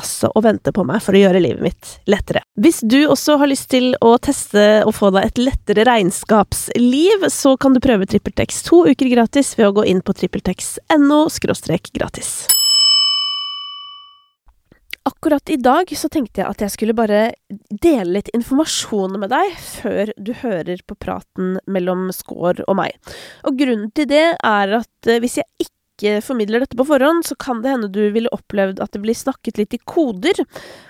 altså og venter på meg for å gjøre livet mitt lettere. Hvis du også har lyst til å teste og få deg et lettere regnskapsliv, så kan du prøve TrippelTex to uker gratis ved å gå inn på trippeltex.no gratis. Akkurat i dag så tenkte jeg at jeg skulle bare dele litt informasjon med deg før du hører på praten mellom Skår og meg. Og grunnen til det er at eh, hvis jeg ikke formidler dette på forhånd, så kan det hende du ville opplevd at det blir snakket litt i koder.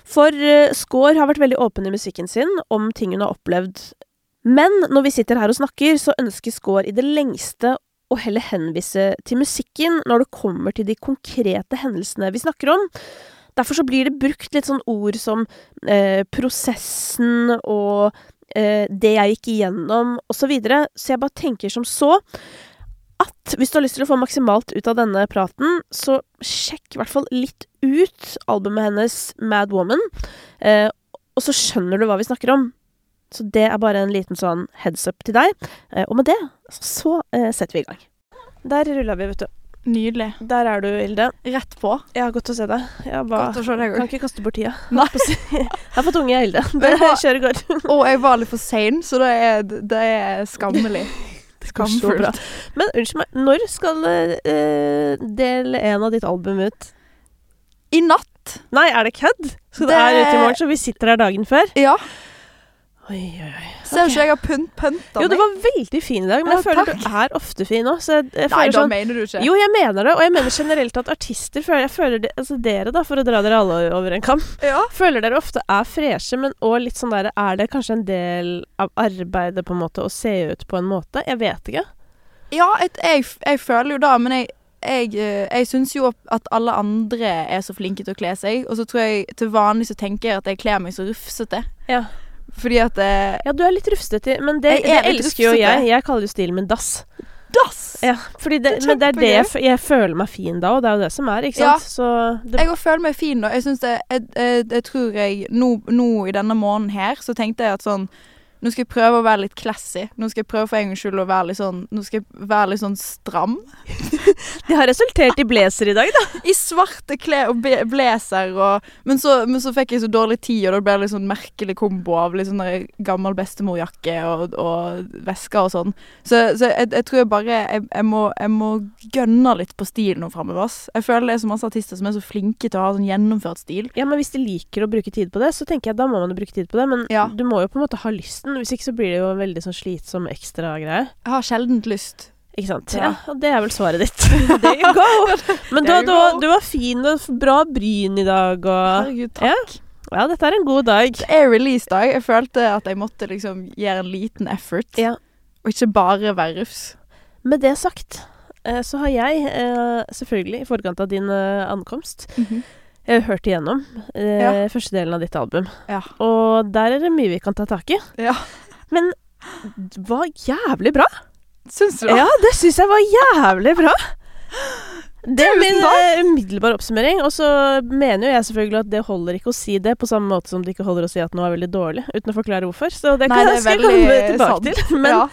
For Skaar Skår har vært veldig åpen i musikken sin om ting hun har opplevd. Men når vi sitter her og snakker, så ønsker Skår i det lengste å heller henvise til musikken når det kommer til de konkrete hendelsene vi snakker om. Derfor så blir det brukt litt sånn ord som eh, prosessen og eh, det jeg gikk igjennom, osv. Så, videre. så jeg bare tenker som så at hvis du har lyst til å få maksimalt ut av denne praten, så sjekk i hvert fall litt ut albumet hennes Mad Woman, eh, og så skjønner du hva vi snakker om. Så det er bare en liten sånn heads up til deg. Eh, og med det så eh, setter vi i gang. Der rulla vi, vet du. Nydelig. Der er du, Ilde. Rett på. Ja, godt å se deg. Jeg bare, Godt å se deg kan ikke kaste bort tida. Nei. Jeg har fått unge, Ilde. Det Jeg kjører går. Og jeg var litt for sein, så det er, det er skammelig. Skamfullt. Men unnskyld meg, når skal eh, del én av ditt album ut? I natt. Nei, er det kødd? Så det, Det- er ute i morgen, så vi sitter her dagen før? Ja. Oi, oi, oi. Ser ikke jeg har pynt, pynta Jo, du var veldig fin i dag, men jeg føler takk. du er ofte fin òg. Så jeg, jeg Nei, da sånn mener du ikke. Jo, jeg mener det, og jeg mener generelt at artister føler Jeg føler det, altså dere, da, for å dra dere alle over en kam, Ja. føler dere ofte er freshe, men òg litt sånn der Er det kanskje en del av arbeidet, på en måte, å se ut på en måte? Jeg vet ikke. Ja, et, jeg, jeg føler jo det, men jeg jeg, eh, jeg syns jo at alle andre er så flinke til å kle seg, og så tror jeg til vanlig så tenker jeg at jeg kler meg så rufsete. Ja. Fordi at eh, Ja, du er litt rufsete, men det, Jeg er det litt elsker jo rufsete. jeg. Jeg kaller jo stilen min dass. Dass! Ja, fordi det, Det er men det er det jeg, f- jeg føler meg fin da, og det er jo det som er, ikke Ja. sant? Så det, Jeg òg føler meg fin, da. Jeg syns det jeg, jeg, jeg tror jeg nå, nå i denne måneden her, så tenkte jeg at sånn Nå skal jeg prøve å være litt classy. Nå skal jeg prøve for en gangs skyld å være litt sånn Nå skal jeg være litt sånn stram. det har resultert i blazer i dag, da. I svarte klær og blazer og men så, men så fikk jeg så dårlig tid, og da ble det litt sånn merkelig kombo av litt sånn gammel bestemorjakke og, og vesker og sånn. Så, så jeg, jeg tror jeg bare jeg, jeg, må, jeg må gønne litt på stilen nå framover. Jeg føler det er så masse artister som er så flinke til å ha sånn gjennomført stil. Ja, men hvis de liker å bruke tid på det, så tenker jeg da må man jo bruke tid på det. Men Ja. du må jo på en måte ha lysten. Hvis ikke så blir det jo en veldig sånn slitsom ekstra greie. Jeg har sjelden lyst. Ikke sant? Ja. Ja, og det er vel svaret ditt. There you go! Men du, du, du var fin og bra bryn i dag, og Herregud, takk. Ja, dette er en god dag. Det er release-dag. Jeg følte at jeg måtte liksom gjøre en liten effort. Ja. Og ikke bare være rufs. Med det sagt, eh, så har jeg eh, selvfølgelig, i forkant av din eh, ankomst, har hørt igjennom eh, Ja. første delen av ditt album. Ja. Og der er det mye vi kan ta tak i. Ja. Men det var jævlig bra. Syns du det? Ja, det syns jeg var jævlig bra. Det er min eh, umiddelbare oppsummering. Og så mener jo jeg selvfølgelig at det holder ikke å si det, på samme måte som det ikke holder å si at noe er veldig dårlig, uten å forklare hvorfor. Så det Nei, kan det jeg jeg komme tilbake sant. til. Men,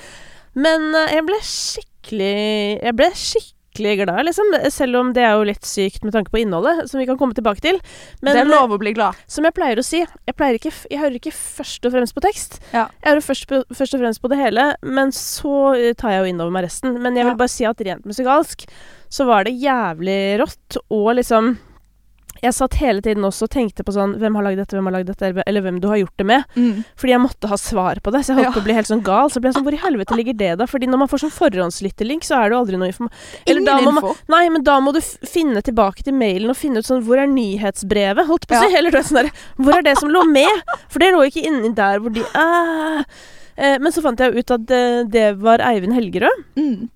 men eh, jeg ble skikkelig Jeg ble skikkelig skikkelig glad, liksom. Selv om det er jo litt sykt med tanke på innholdet, som vi kan komme tilbake til. Men det er lov å bli glad. som jeg pleier å si, jeg, pleier ikke, jeg hører ikke først og fremst på tekst. Ja. Jeg hører først, først og fremst på det hele, men så eh, tar jeg jo innover meg resten. Men jeg vil bare si at rent musikalsk så var det jævlig rått, og liksom Jeg satt hele tiden også og tenkte på sånn Hvem har lagd dette, hvem har lagd dette, eller hvem du har gjort det med. Mm. Fordi jeg måtte ha svar på det, så jeg holdt Ja. på å bli helt sånn gal. Så ble jeg sånn Hvor i helvete ligger det, da? Fordi når man får sånn forhåndslyttelink, så er det jo aldri noe informasjon. Ingen info. man-. Nei, men da må du finne tilbake til mailen og finne ut sånn Hvor er nyhetsbrevet? Holdt på å Ja. Eller du er sånn der Hvor er det som lå med? For det lå ikke inni der hvor de ah. eh, Men så fant jeg ut at det, det var Eivind Helgerød. Mm.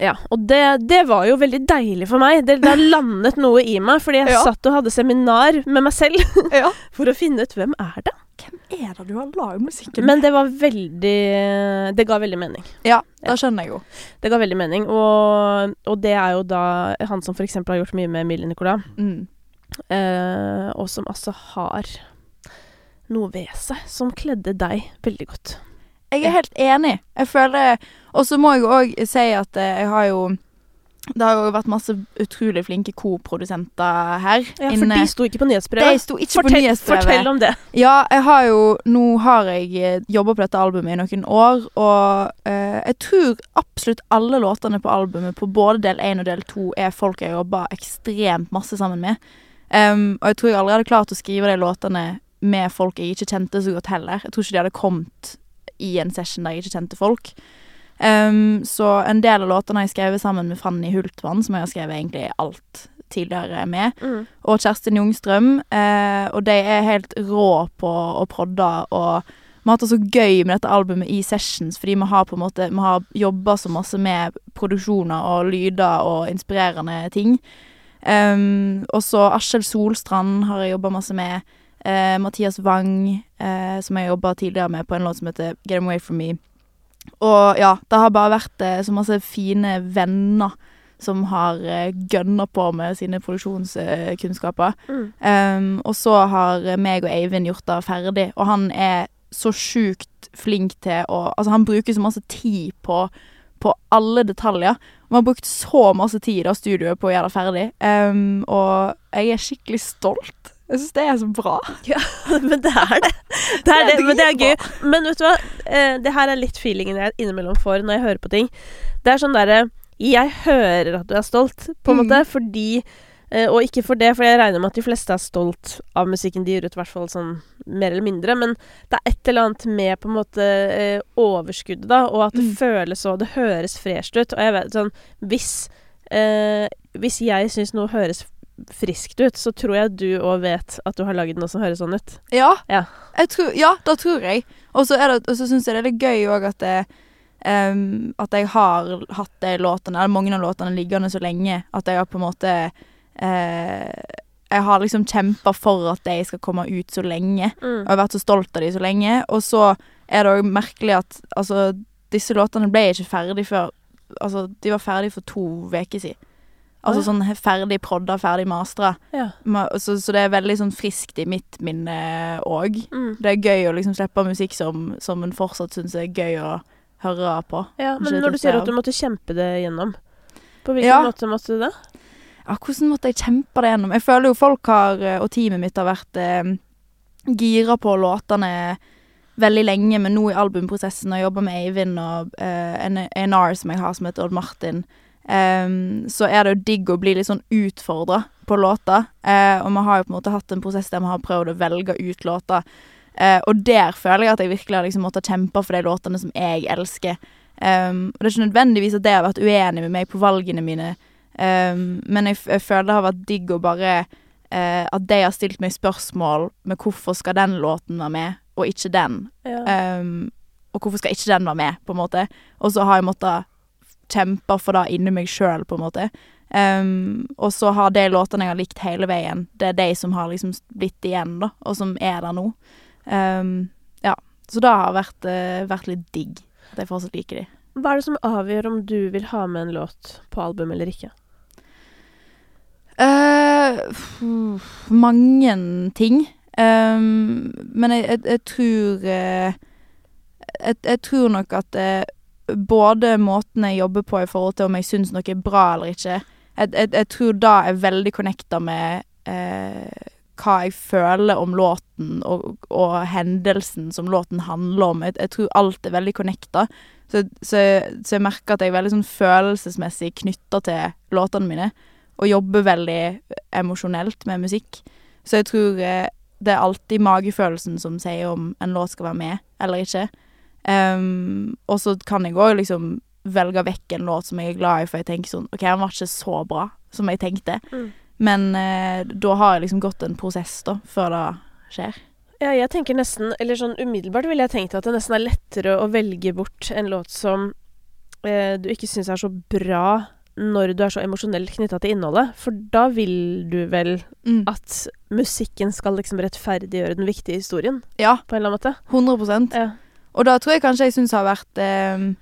Ja, og det, det var jo veldig deilig for meg. Det, det landet noe i meg, fordi jeg Ja. satt og hadde seminar med meg selv Ja. for å finne ut hvem er det. Hvem er det du har lagd musikken med? Men det var veldig Det ga veldig mening. Ja, det skjønner jeg jo. Det ga veldig mening, og, og det er jo da han som f.eks. har gjort mye med Emilie Nicolas. Mm. Eh, og som altså har noe ved seg som kledde deg veldig godt. Jeg er helt enig. Jeg føler Og så må jeg òg si at eh, jeg har jo Det har jo vært masse utrolig flinke koprodusenter her Ja, for de sto ikke på nyhetsbrevet. De sto ikke på fortell, nyhetsbrevet. fortell om det. Ja, jeg har jo Nå har jeg jobba på dette albumet i noen år, og eh, jeg tror absolutt alle låtene på albumet, på både del én og del to, er folk jeg jobba ekstremt masse sammen med. Um, og jeg tror jeg aldri hadde klart å skrive de låtene med folk jeg ikke kjente så godt heller. Jeg tror ikke de hadde kommet i en session der jeg ikke kjente folk. Um, så en del av låtene har jeg skrevet sammen med Fanny Hultvann, som jeg har skrevet egentlig alt tidligere med Mm. og Kjerstin Jungstrøm. Eh, og de er helt rå på å prodde, og vi har hatt det så gøy med dette albumet i sessions, fordi vi har på en måte Vi har jobba så masse med produksjoner og lyder og inspirerende ting. Um, og så Askjeld Solstrand har jeg jobba masse med. Eh, Mathias Wang, eh, som jeg jobba tidligere med på en låt som heter Get Away From Me. Og ja, det har bare vært eh, så masse fine venner som har gønna på med sine produksjonskunnskaper. Mm. Um, og så har meg og Eivind gjort det ferdig, og han er så sjukt flink til å Altså, han bruker så masse tid på, på alle detaljer. Vi har brukt så masse tid i studioet på å gjøre det ferdig, um, og jeg er skikkelig stolt. Jeg syns det er så bra. men det er det. Det er Det men det er gøy. Men vet du hva? Eh, det her er litt feelingen jeg innimellom får når jeg hører på ting. Det er sånn derre Jeg hører at du er stolt, på en Mm. måte, fordi eh, Og ikke for det, for jeg regner med at de fleste er stolt av musikken de gir ut, i hvert fall sånn mer eller mindre. Men det er et eller annet med på en måte eh, overskuddet, da, og at det Mm. føles så Det høres fresht ut. Og jeg vet sånn Hvis eh, Hvis jeg syns noe høres friskt ut, så tror jeg du òg vet at du har lagd noe som høres sånn ut. Ja, Ja. jeg tror, ja da tror jeg. Og så det- og så syns jeg det er litt gøy òg at um, At jeg har hatt de låtene, eller mange av låtene liggende så lenge at jeg har på en måte uh, Jeg har liksom kjempa for at de skal komme ut så lenge. Mm. Og jeg har vært så stolt av de så lenge. Og så er det òg merkelig at altså, disse låtene ble ikke ferdig før Altså, de var ferdig for to uker siden. Altså sånn ferdig prodda, ferdig mastra. Ja. Så, så det er veldig sånn friskt i mitt minne òg. Mm. Det er gøy å liksom slippe musikk som, som en fortsatt syns er gøy å høre på. Ja, men når du sier at du måtte kjempe det gjennom, på hvilken Ja. måte måtte du det? Ja, hvordan måtte jeg kjempe det gjennom? Jeg føler jo folk har, eh, og teamet mitt har vært eh, gira på låtene veldig lenge, men nå i albumprosessen, og jobber med Eivind og eh, en A&R som jeg har, som heter Odd Martin, så er det jo digg å bli litt sånn utfordra på låter. Eh, og vi har jo på en måte hatt en prosess der vi har prøvd å velge ut låter. Eh, og der føler jeg at jeg virkelig har liksom måttet kjempe for de låtene som jeg elsker. Og det er ikke nødvendigvis at det har vært uenig med meg på valgene mine, men jeg, jeg føler det har vært digg å bare eh, At de har stilt meg spørsmål med hvorfor skal den låten være med, og ikke den. Ja. Um, og hvorfor skal ikke den være med, på en måte. Og så har jeg måttet kjempe for det inni meg sjøl, på en måte. Um, og så har de låtene jeg har likt hele veien, det er de som har liksom blitt igjen, da, og som er der nå. Um, ja. Så det har vært, uh, vært litt digg at jeg fortsatt liker de. Hva er det som avgjør om du vil ha med en låt på album eller ikke? Uh, mange ting. Um, men jeg, jeg, jeg tror uh, jeg, jeg tror nok at både måten jeg jobber på i forhold til om jeg syns noe er bra eller ikke. Jeg, jeg, jeg tror da er veldig connecta med eh, hva jeg føler om låten og, og hendelsen som låten handler om. Jeg, jeg tror alt er veldig connecta. Så, så, så, jeg merker at jeg er veldig sånn følelsesmessig knytta til låtene mine. Og jobber veldig emosjonelt med musikk. Så jeg tror eh, det er alltid magefølelsen som sier om en låt skal være med eller ikke. Og så kan jeg òg liksom velge vekk en låt som jeg er glad i, for jeg tenker sånn OK, den var ikke så bra som jeg tenkte. Mm. Men uh, da har jeg liksom gått en prosess, da, før det skjer. Ja, jeg tenker nesten Eller sånn umiddelbart ville jeg tenkt at det nesten er lettere å velge bort en låt som uh, du ikke syns er så bra når du er så emosjonelt knytta til innholdet. For da vil du vel mm. at musikken skal liksom rettferdiggjøre den viktige historien? Ja. På en eller annen måte? 100 ja. Og da tror jeg kanskje jeg syns har vært eh,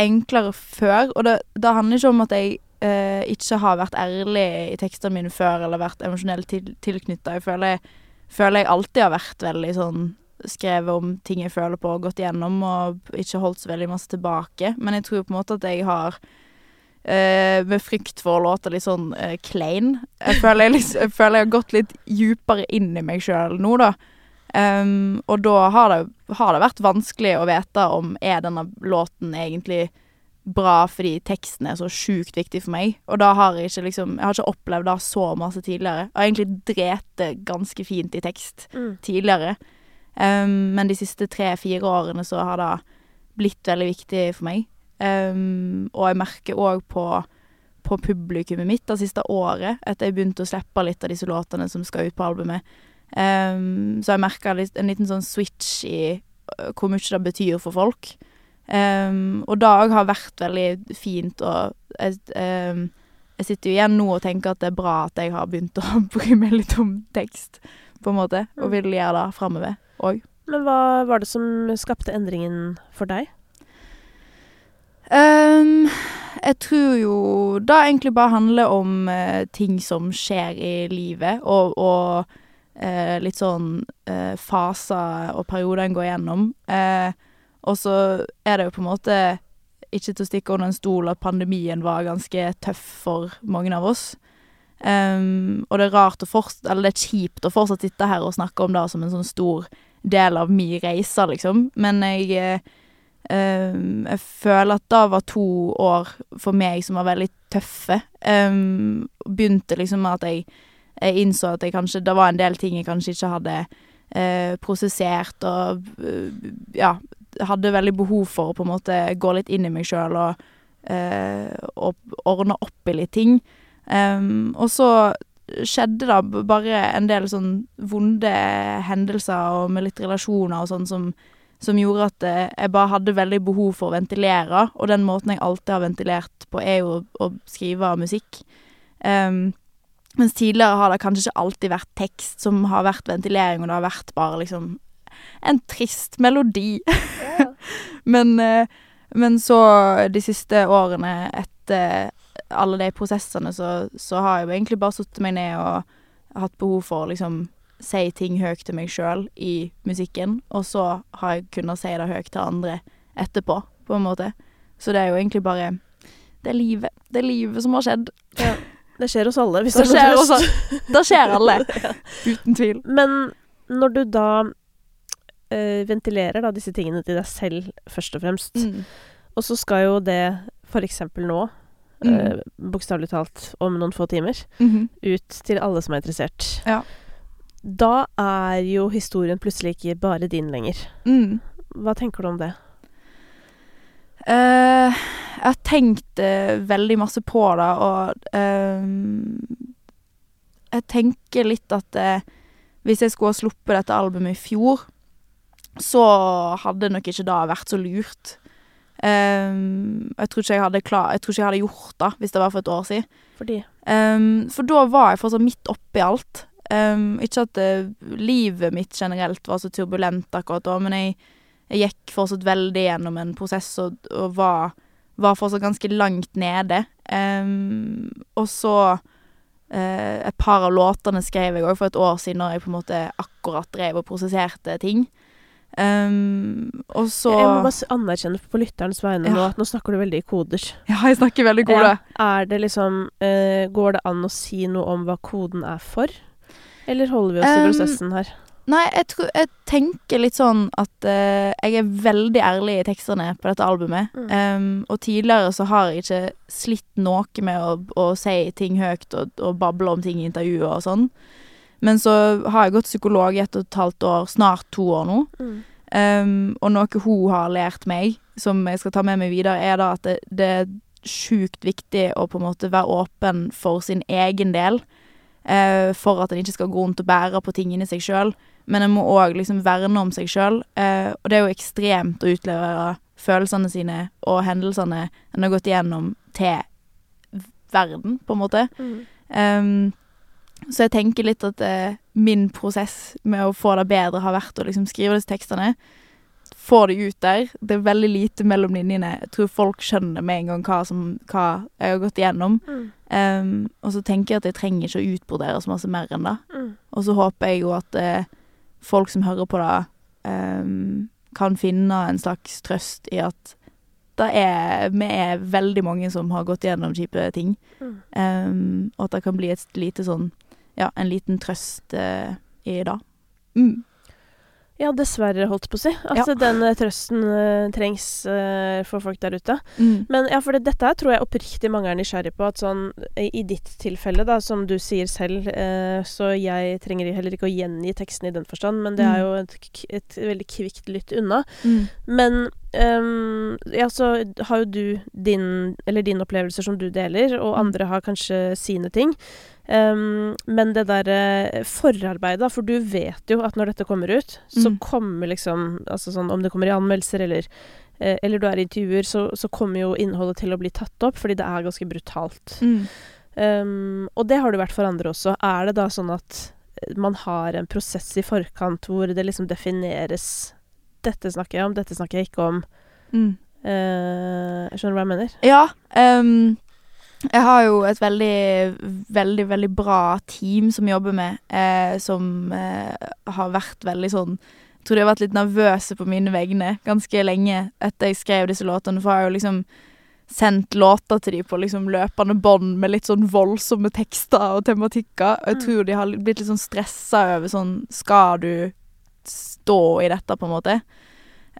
enklere før. Og det, det, handler ikke om at jeg eh, ikke har vært ærlig i tekstene mine før, eller vært emosjonelt til, tilknytta. Jeg føler, føler, jeg alltid har vært veldig sånn skrevet om ting jeg føler på, og gått gjennom, og ikke holdt så veldig masse tilbake. Men jeg tror på en måte at jeg har Uh, med frykt for å låte litt sånn uh, klein. Jeg føler jeg, liksom, jeg føler jeg, har gått litt djupere inn i meg sjøl nå, da. Um, og da har det, har det, vært vanskelig å vite om er denne låten egentlig bra fordi teksten er så sjukt viktig for meg. Og da har jeg ikke liksom Jeg har ikke opplevd det så masse tidligere. Jeg har egentlig drept det ganske fint i tekst mm. tidligere. Um, men de siste tre-fire årene så har det blitt veldig viktig for meg. Um, og jeg merker òg på, på publikummet mitt det siste året, etter jeg begynte å slippe litt av disse låtene som skal ut på albumet, Um, så jeg merka en liten sånn switch i hvor mye det betyr for folk. Um, og det òg har vært veldig fint, og jeg, um, jeg sitter jo igjen nå og tenker at det er bra at jeg har begynt å bry meg litt om tekst, på en måte, og mm. vil gjøre det framover òg. Men hva var det som skapte endringen for deg? Um, jeg tror jo det egentlig bare handler om uh, ting som skjer i livet, og, og litt sånn eh, faser og perioder en går gjennom. Eh, og så er det jo på en måte ikke til å stikke under en stol at pandemien var ganske tøff for mange av oss. Um, og det er rart å fortsatt, eller det er kjipt å fortsatt sitte her og snakke om det som en sånn stor del av min reise, liksom. Men jeg, um, jeg føler at det var to år for meg som var veldig tøffe. Um, begynte liksom med at jeg jeg innså at jeg kanskje Det var en del ting jeg kanskje ikke hadde eh, prosessert, og uh, ja Hadde veldig behov for å på en måte gå litt inn i meg sjøl og, eh, og ordne opp i litt ting. Um, og så skjedde det bare en del sånn vonde hendelser og med litt relasjoner og sånn som, som gjorde at eh, jeg bare hadde veldig behov for å ventilere, og den måten jeg alltid har ventilert på, er jo å, å skrive musikk. Um, mens tidligere har det kanskje ikke alltid vært tekst som har vært ventilering, og det har vært bare liksom en trist melodi. Yeah. men, eh, men, så de siste årene etter alle de prosessene, så, så har jeg egentlig bare satt meg ned og hatt behov for å liksom si ting høyt til meg sjøl i musikken, og så har jeg kunnet si det høyt til andre etterpå, på en måte. Så det er jo egentlig bare Det er livet. Det er livet som har skjedd. Ja. Det skjer hos alle. Hvis det, skjer hos alle. da skjer alle. Uten tvil. Men når du da uh, ventilerer da disse tingene til deg selv, først og fremst, mm. og så skal jo det f.eks. nå, mm. uh, bokstavelig talt om noen få timer, mm -hmm. ut til alle som er interessert. Ja. Da er jo historien plutselig ikke bare din lenger. Mm. Hva tenker du om det? Uh, jeg har tenkt uh, veldig masse på det, og uh, Jeg tenker litt at hvis jeg skulle ha sluppet dette albumet i fjor, så hadde nok ikke det vært så lurt. jeg tror jeg klar, Jeg tror ikke jeg hadde gjort det hvis det var for et år siden. Fordi? Um, for da var jeg fortsatt midt oppi alt. Um, ikke at livet mitt generelt var så turbulent akkurat da, men jeg jeg gikk fortsatt veldig gjennom en prosess og, og var, var, fortsatt ganske langt nede. Um, og så uh, Et par av låtene skrev jeg òg for et år siden, når jeg på en måte akkurat drev og prosesserte ting. Um, og så Jeg må bare anerkjenne på lytterens vegne Ja. nå at nå snakker du veldig i koder. Ja, jeg snakker veldig gode. Er det liksom uh, Går det an å si noe om hva koden er for? Eller holder vi oss um, i prosessen her? Nei, jeg, tror, jeg tenker litt sånn at uh, jeg er veldig ærlig i tekstene på dette albumet. Mm. Um, og tidligere så har jeg ikke slitt noe med å, å si ting høyt og, og bable om ting i intervjuer og sånn. Men så har jeg gått psykolog i ett og et halvt år, snart to år nå. Mm. Um, og noe hun har lært meg, som jeg skal ta med meg videre, er da at det, det er sjukt viktig å på en måte være åpen for sin egen del. Uh, for at en ikke skal gå rundt og bære på ting inni seg sjøl. Men en må òg liksom verne om seg sjøl. Eh, og det er jo ekstremt å utlevere følelsene sine og hendelsene en har gått igjennom, til verden, på en måte. Mm. Um, så jeg tenker litt at eh, min prosess med å få det bedre har vært å liksom skrive disse tekstene. Få det ut der. Det er veldig lite mellom linjene. Jeg tror folk skjønner med en gang hva, som, hva jeg har gått igjennom. Mm. Um, og så tenker jeg at jeg trenger ikke å utbrodere så masse mer enn det. Mm. Og så håper jeg jo at eh, folk som hører på det, um, kan finne en slags trøst i at det er, vi er veldig mange som har gått gjennom kjipe ting. Mm. Ehm, og at det kan bli et lite sånn Ja, en liten trøst uh, i det. Mm. Ja, dessverre, holdt på å si. At Ja. den eh, trøsten uh, trengs uh, for folk der ute. Mm. Men ja, for det, dette her tror jeg oppriktig mange er nysgjerrig på. At sånn, i, i ditt tilfelle, da, som du sier selv, uh, så jeg trenger heller ikke å gjengi teksten i den forstand, men det er Mm. jo et, et veldig kvikt lytt unna. Mm. Men ja, så har jo du din, eller dine opplevelser som du deler, og Mm. andre har kanskje sine ting. Um, men det derre forarbeidet, for du vet jo at når dette kommer ut, så Mm. kommer liksom Altså sånn om det kommer i anmeldelser eller eh, eller du er i intervjuer, så, så kommer jo innholdet til å bli tatt opp, fordi det er ganske brutalt. Mm. Um, og det har det vært for andre også. Er det da sånn at eh, man har en prosess i forkant hvor det liksom defineres Dette snakker jeg om, dette snakker jeg ikke om. Mm. Uh, skjønner du hva jeg mener? Ja. Um, jeg har jo et veldig, veldig, veldig bra team som jobber med, uh, som uh, har vært veldig sånn Jeg tror de har vært litt nervøse på mine vegne ganske lenge etter jeg skrev disse låtene, for jeg har jo liksom sendt låter til dem på liksom løpende bånd med litt sånn voldsomme tekster og tematikker. Og jeg Mm. tror de har blitt litt sånn stressa over sånn Skal du stå i dette, på en måte?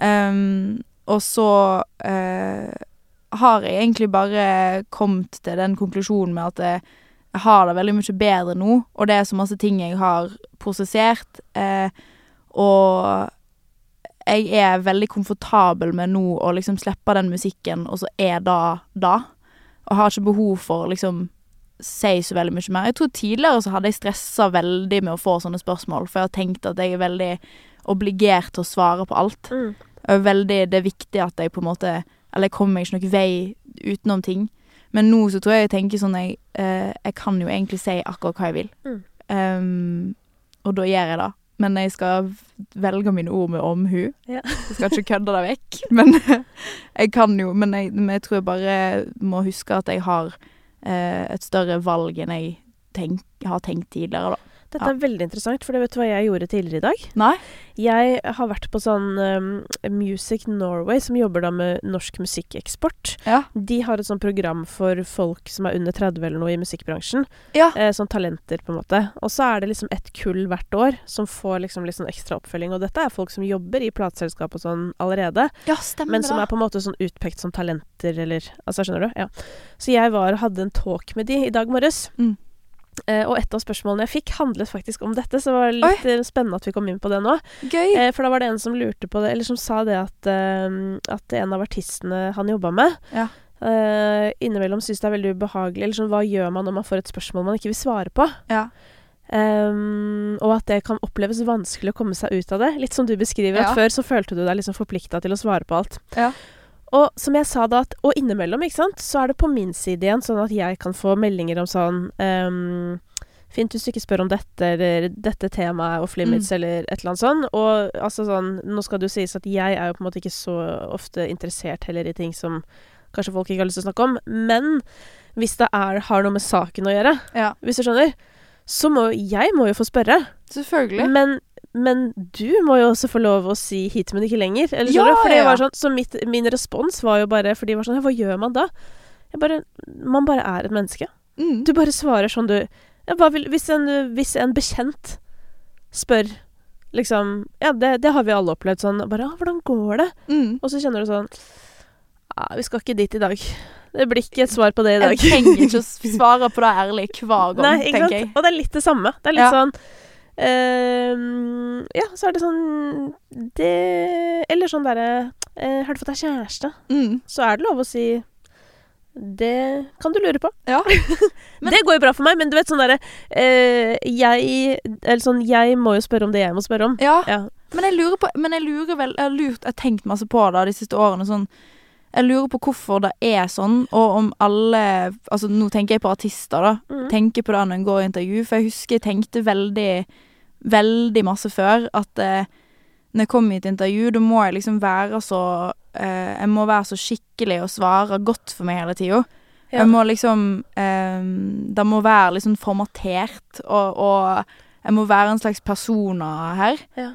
Um, og så uh, har jeg egentlig bare kommet til den konklusjonen med at jeg, jeg har det veldig mye bedre nå, og det er så masse ting jeg har prosessert, Uh, og jeg er veldig komfortabel med nå å liksom slippe den musikken, og så er det da. Og har ikke behov for liksom si så veldig mye mer. Jeg tror tidligere så hadde jeg stressa veldig med å få sånne spørsmål, for jeg har tenkt at jeg er veldig obligert til å svare på alt. Mm. Og er veldig, det er viktig at jeg på en måte Eller jeg kommer meg ikke noen vei utenom ting. Men nå så tror jeg jeg tenker sånn jeg, eh, jeg kan jo egentlig si akkurat hva jeg vil. Mm. Um, og da gjør jeg det. Men jeg skal velge mine ord med omhu. Ja. Jeg skal ikke kødde det vekk. Men jeg kan jo Men jeg, men jeg tror jeg bare må huske at jeg har et større valg enn jeg tenk, har tenkt tidligere, da. Dette Ja. er veldig interessant, for det vet du hva jeg gjorde tidligere i dag? Nei? Jeg har vært på sånn um, Music Norway, som jobber da med norsk musikkeksport. Ja. De har et sånt program for folk som er under 30 eller noe i musikkbransjen. Ja. Eh, sånn talenter, på en måte. Og så er det liksom et kull hvert år som får liksom litt sånn ekstra oppfølging. Og dette er folk som jobber i plateselskap og sånn allerede, Ja, stemmer men som er på en måte sånn utpekt som talenter, eller Altså, skjønner du? Ja. Så jeg var og hadde en talk med de i dag morges. Mm. Eh, og et av spørsmålene jeg fikk, handlet faktisk om dette, så det var litt Oi. spennende at vi kom inn på det nå. Gøy. Eh, for da var det en som lurte på det, eller som sa det at, eh, at en av artistene han jobba med, Ja. eh, innimellom syns det er veldig ubehagelig. Eller sånn, hva gjør man når man får et spørsmål man ikke vil svare på? Ja. Um, og at det kan oppleves vanskelig å komme seg ut av det. Litt som du beskriver, Ja. at før så følte du deg liksom forplikta til å svare på alt. Ja. Og som jeg sa da, at, og innimellom, ikke sant, så er det på min side igjen, sånn at jeg kan få meldinger om sånn um, Fint hvis du ikke spør om dette, eller dette temaet off limits, Mm. eller et eller annet sånn. Og altså sånn Nå skal det jo sies at jeg er jo på en måte ikke så ofte interessert heller i ting som kanskje folk ikke har lyst til å snakke om. Men hvis det er, har noe med saken å gjøre, Ja. hvis du skjønner, så må jeg må jo få spørre. Selvfølgelig. Men men du må jo også få lov å si 'hit, men ikke lenger'. Eller Ja. Ja, sånn, så mitt, min respons var jo bare For de var sånn 'Hva gjør man da?' Bare Man bare er et menneske. Mm. Du bare svarer sånn du vil, hvis, en, hvis en bekjent spør liksom Ja, det, det har vi alle opplevd sånn bare 'Hvordan går det?' Mm. Og så kjenner du sånn ah, 'Vi skal ikke dit i dag'. Det blir ikke et svar på det i dag. Jeg trenger ikke å svare på det ærlig hver gang, Nei, tenker jeg. Og det er litt det samme. Det er litt Ja. sånn Ja, så er det sånn Det Eller sånn derre eh, Har du fått deg kjæreste? Mm. Så er det lov å si Det kan du lure på. Ja. Men- det går jo bra for meg, men du vet sånn derre eh, Jeg Eller sånn Jeg må jo spørre om det jeg må spørre om. ja. Ja. Men jeg lurer på Men jeg lurer vel Jeg har lurt Jeg tenkt masse på det de siste årene. Sånn Jeg lurer på hvorfor det er sånn, og om alle Altså, nå tenker jeg på artister, da. Mm. Tenker på det når en går i intervju. For jeg husker jeg tenkte veldig Veldig masse før at eh, når jeg kommer i et intervju, da må jeg liksom være så eh, Jeg må være så skikkelig og svare godt for meg hele tida. Ja. Jeg må liksom eh, Det må være liksom formatert, og, og jeg må være en slags persona her. Ja.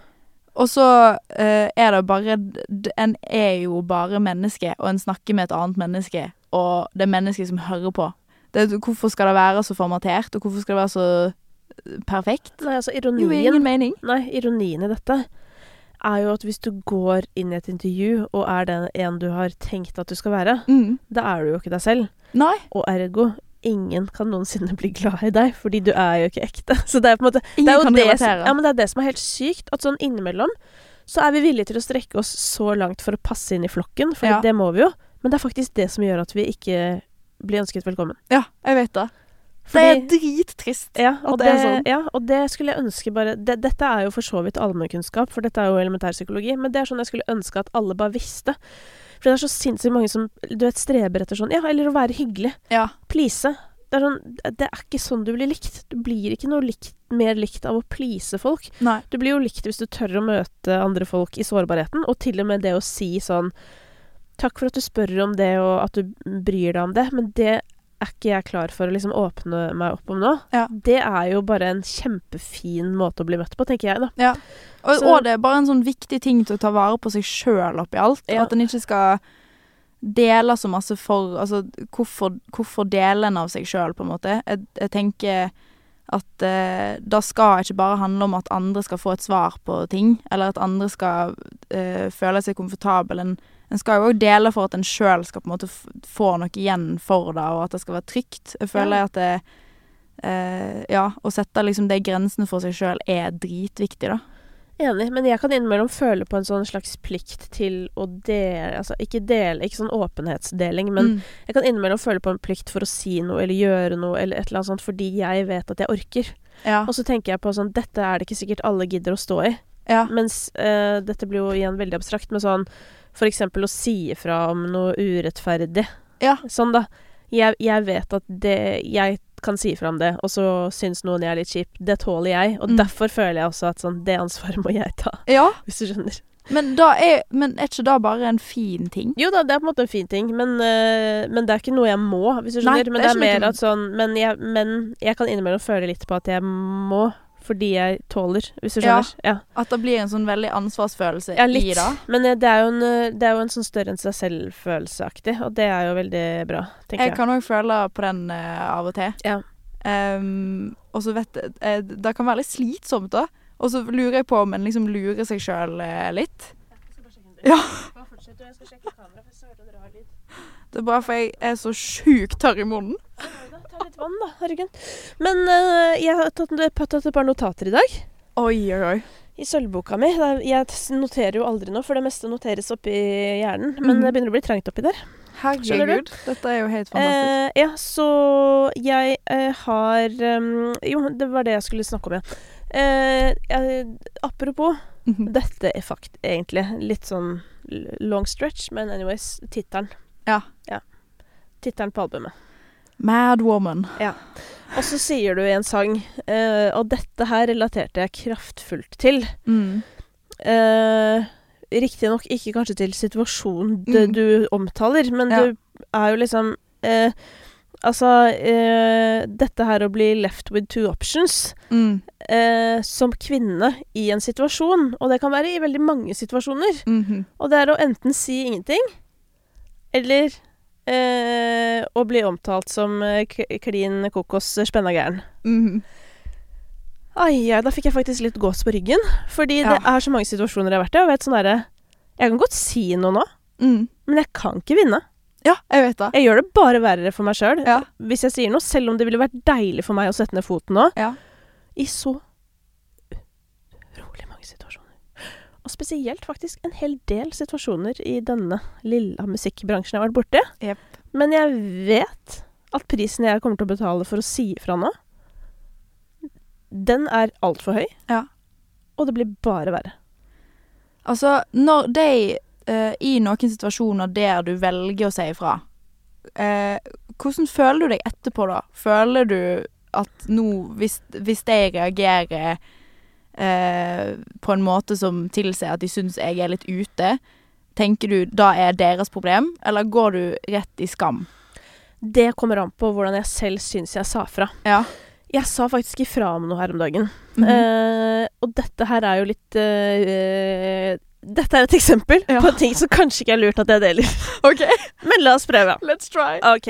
Og så eh, er det bare En er jo bare menneske, og en snakker med et annet menneske, og det er mennesket som hører på. Det, hvorfor skal det være så formatert, og hvorfor skal det være så perfekt? Nei, altså ironien, jo ingen mening. Nei, ironien i dette er jo at hvis du går inn i et intervju og er den en du har tenkt at du skal være, Mm. da er du jo ikke deg selv. Nei, Og ergo ingen kan noensinne bli glad i deg, fordi du er jo ikke ekte. Så det er på en måte det er jo det som, ja, men det er det som er helt sykt. At sånn innimellom så er vi villige til å strekke oss så langt for å passe inn i flokken, for Ja. det må vi jo. Men det er faktisk det som gjør at vi ikke blir ønsket velkommen. Ja, jeg vet det. Fordi, det er drittrist. ja, og det, det sånn. ja, og det skulle jeg ønske bare det, Dette er jo for så vidt allmennkunnskap, for dette er jo elementærpsykologi, men det er sånn jeg skulle ønske at alle bare visste. For det er så sinnssykt mange som du vet, streber etter sånn Ja, eller å være hyggelig. Ja. please. Det er, sånn, det er ikke sånn du blir likt. Du blir ikke noe likt, mer likt av å please folk. Nei. Du blir jo likt hvis du tør å møte andre folk i sårbarheten, og til og med det å si sånn Takk for at du spør om det, og at du bryr deg om det, men det er ikke jeg klar for å liksom åpne meg opp om nå. Ja. Det er jo bare en kjempefin måte å bli møtt på, tenker jeg, da. Og, Så- og det er bare en sånn viktig ting til å ta vare på seg sjøl oppi alt. Ja. At en ikke skal dele så masse for Altså, hvorfor, hvorfor dele en av seg sjøl, på en måte? Jeg, jeg tenker at eh, det skal ikke bare handle om at andre skal få et svar på ting, eller at andre skal eh, føle seg komfortabel. En, en skal jo òg dele for at en sjøl skal på en måte få noe igjen for det, og at det skal være trygt. Jeg føler at det eh, Ja, å sette liksom de grensene for seg sjøl er dritviktig, da. Enig, men jeg kan innimellom føle på en sånn slags plikt til å dele Altså ikke dele, ikke sånn åpenhetsdeling, men Mm. Jeg kan innimellom føle på en plikt for å si noe eller gjøre noe eller et eller annet sånt fordi jeg vet at jeg orker. Ja. Og så tenker jeg på sånn Dette er det ikke sikkert alle gidder å stå i. ja. Mens eh, dette blir jo igjen veldig abstrakt med sånn for eksempel å si ifra om noe urettferdig. Ja. Sånn, da. Jeg, jeg vet at det Jeg kan si ifra om det, og så syns noen jeg er litt kjip. Det tåler jeg, og Mm. derfor føler jeg også at sånn Det ansvaret må jeg ta, ja. hvis du skjønner. Men, da er, men er ikke det bare en fin ting? Jo da, det er på en måte en fin ting, men, eh, men det er ikke noe jeg må, hvis du Nei, skjønner. men det det er er mer at sånn men jeg, men jeg kan innimellom føle litt på at jeg må, fordi jeg tåler, hvis du skjønner. Ja. At det blir en sånn veldig ansvarsfølelse Ja, i litt. det? Men eh, det er, jo en, eh, det er jo en sånn større enn seg selv-følelseaktig, og det er jo veldig bra, tenker Jeg jeg. kan òg føle på den uh, av og til. Ja. Um, og så vet jeg Det kan være litt slitsomt, da. Og så lurer jeg på om en liksom lurer seg sjøl litt. Ja. Det er bare for jeg er så sjukt tørr i munnen. Ta litt vann, da. Herregud. Men uh, jeg har tatt, tatt et par notater i dag. Oi, oi, oi. I sølvboka mi. Der- Jeg noterer jo aldri noe, for det meste noteres oppi hjernen. Men mm. det begynner å bli trangt oppi der. Herregud. Dette er jo helt fantastisk. Eh, ja, så jeg eh, har um, Jo, det var det jeg skulle snakke om, ja. Eh, jeg- apropos Mhm. dette er fakt egentlig litt sånn long stretch, men anyways, tittelen. Ja. ja. Tittelen på albumet. Mad Woman. Og så sier du i en sang, eh, og dette her relaterte jeg kraftfullt til. Mm. Eh, Riktignok ikke kanskje til situasjonen Mm. du omtaler, men Ja. du er jo liksom eh, Altså, eh, dette her å bli left with two options Mm. eh, som kvinne i en situasjon, og det kan være i veldig mange situasjoner, Mhm. og det er å enten si ingenting, eller eh, å bli omtalt som eh, klin kokos spenna gæren. Mhm. Ai, da fikk jeg faktisk litt gås på ryggen. Fordi Ja. det er så mange situasjoner jeg har vært i. Og vet sånn derre Jeg kan godt si noe nå, Mm. men jeg kan ikke vinne. Ja, jeg vet det. Jeg gjør det bare verre for meg sjøl Ja. hvis jeg sier noe, selv om det ville vært deilig for meg å sette ned foten nå. Ja. I så utrolig situasjoner. Og spesielt faktisk en hel del situasjoner i denne lille musikkbransjen jeg har vært borti. Yep. Men jeg vet at prisen jeg kommer til å betale for å si ifra nå, den er altfor høy. Ja. Og det blir bare verre. Altså, når de uh, I noen situasjoner der du velger å si ifra, uh, hvordan føler du deg etterpå da? Føler du at nå, hvis, hvis de reagerer eh, på en måte som tilsier at de syns jeg er litt ute, tenker du da er deres problem, eller går du rett i skam? Det kommer an på hvordan jeg selv syns jeg sa fra. Ja. Jeg sa faktisk ifra om noe her om dagen. Mm -hmm. uh, og dette her er jo litt uh, Dette er et eksempel Ja. på ting som kanskje ikke er lurt at jeg deler. OK, Men la oss prøve. let's try. Ok.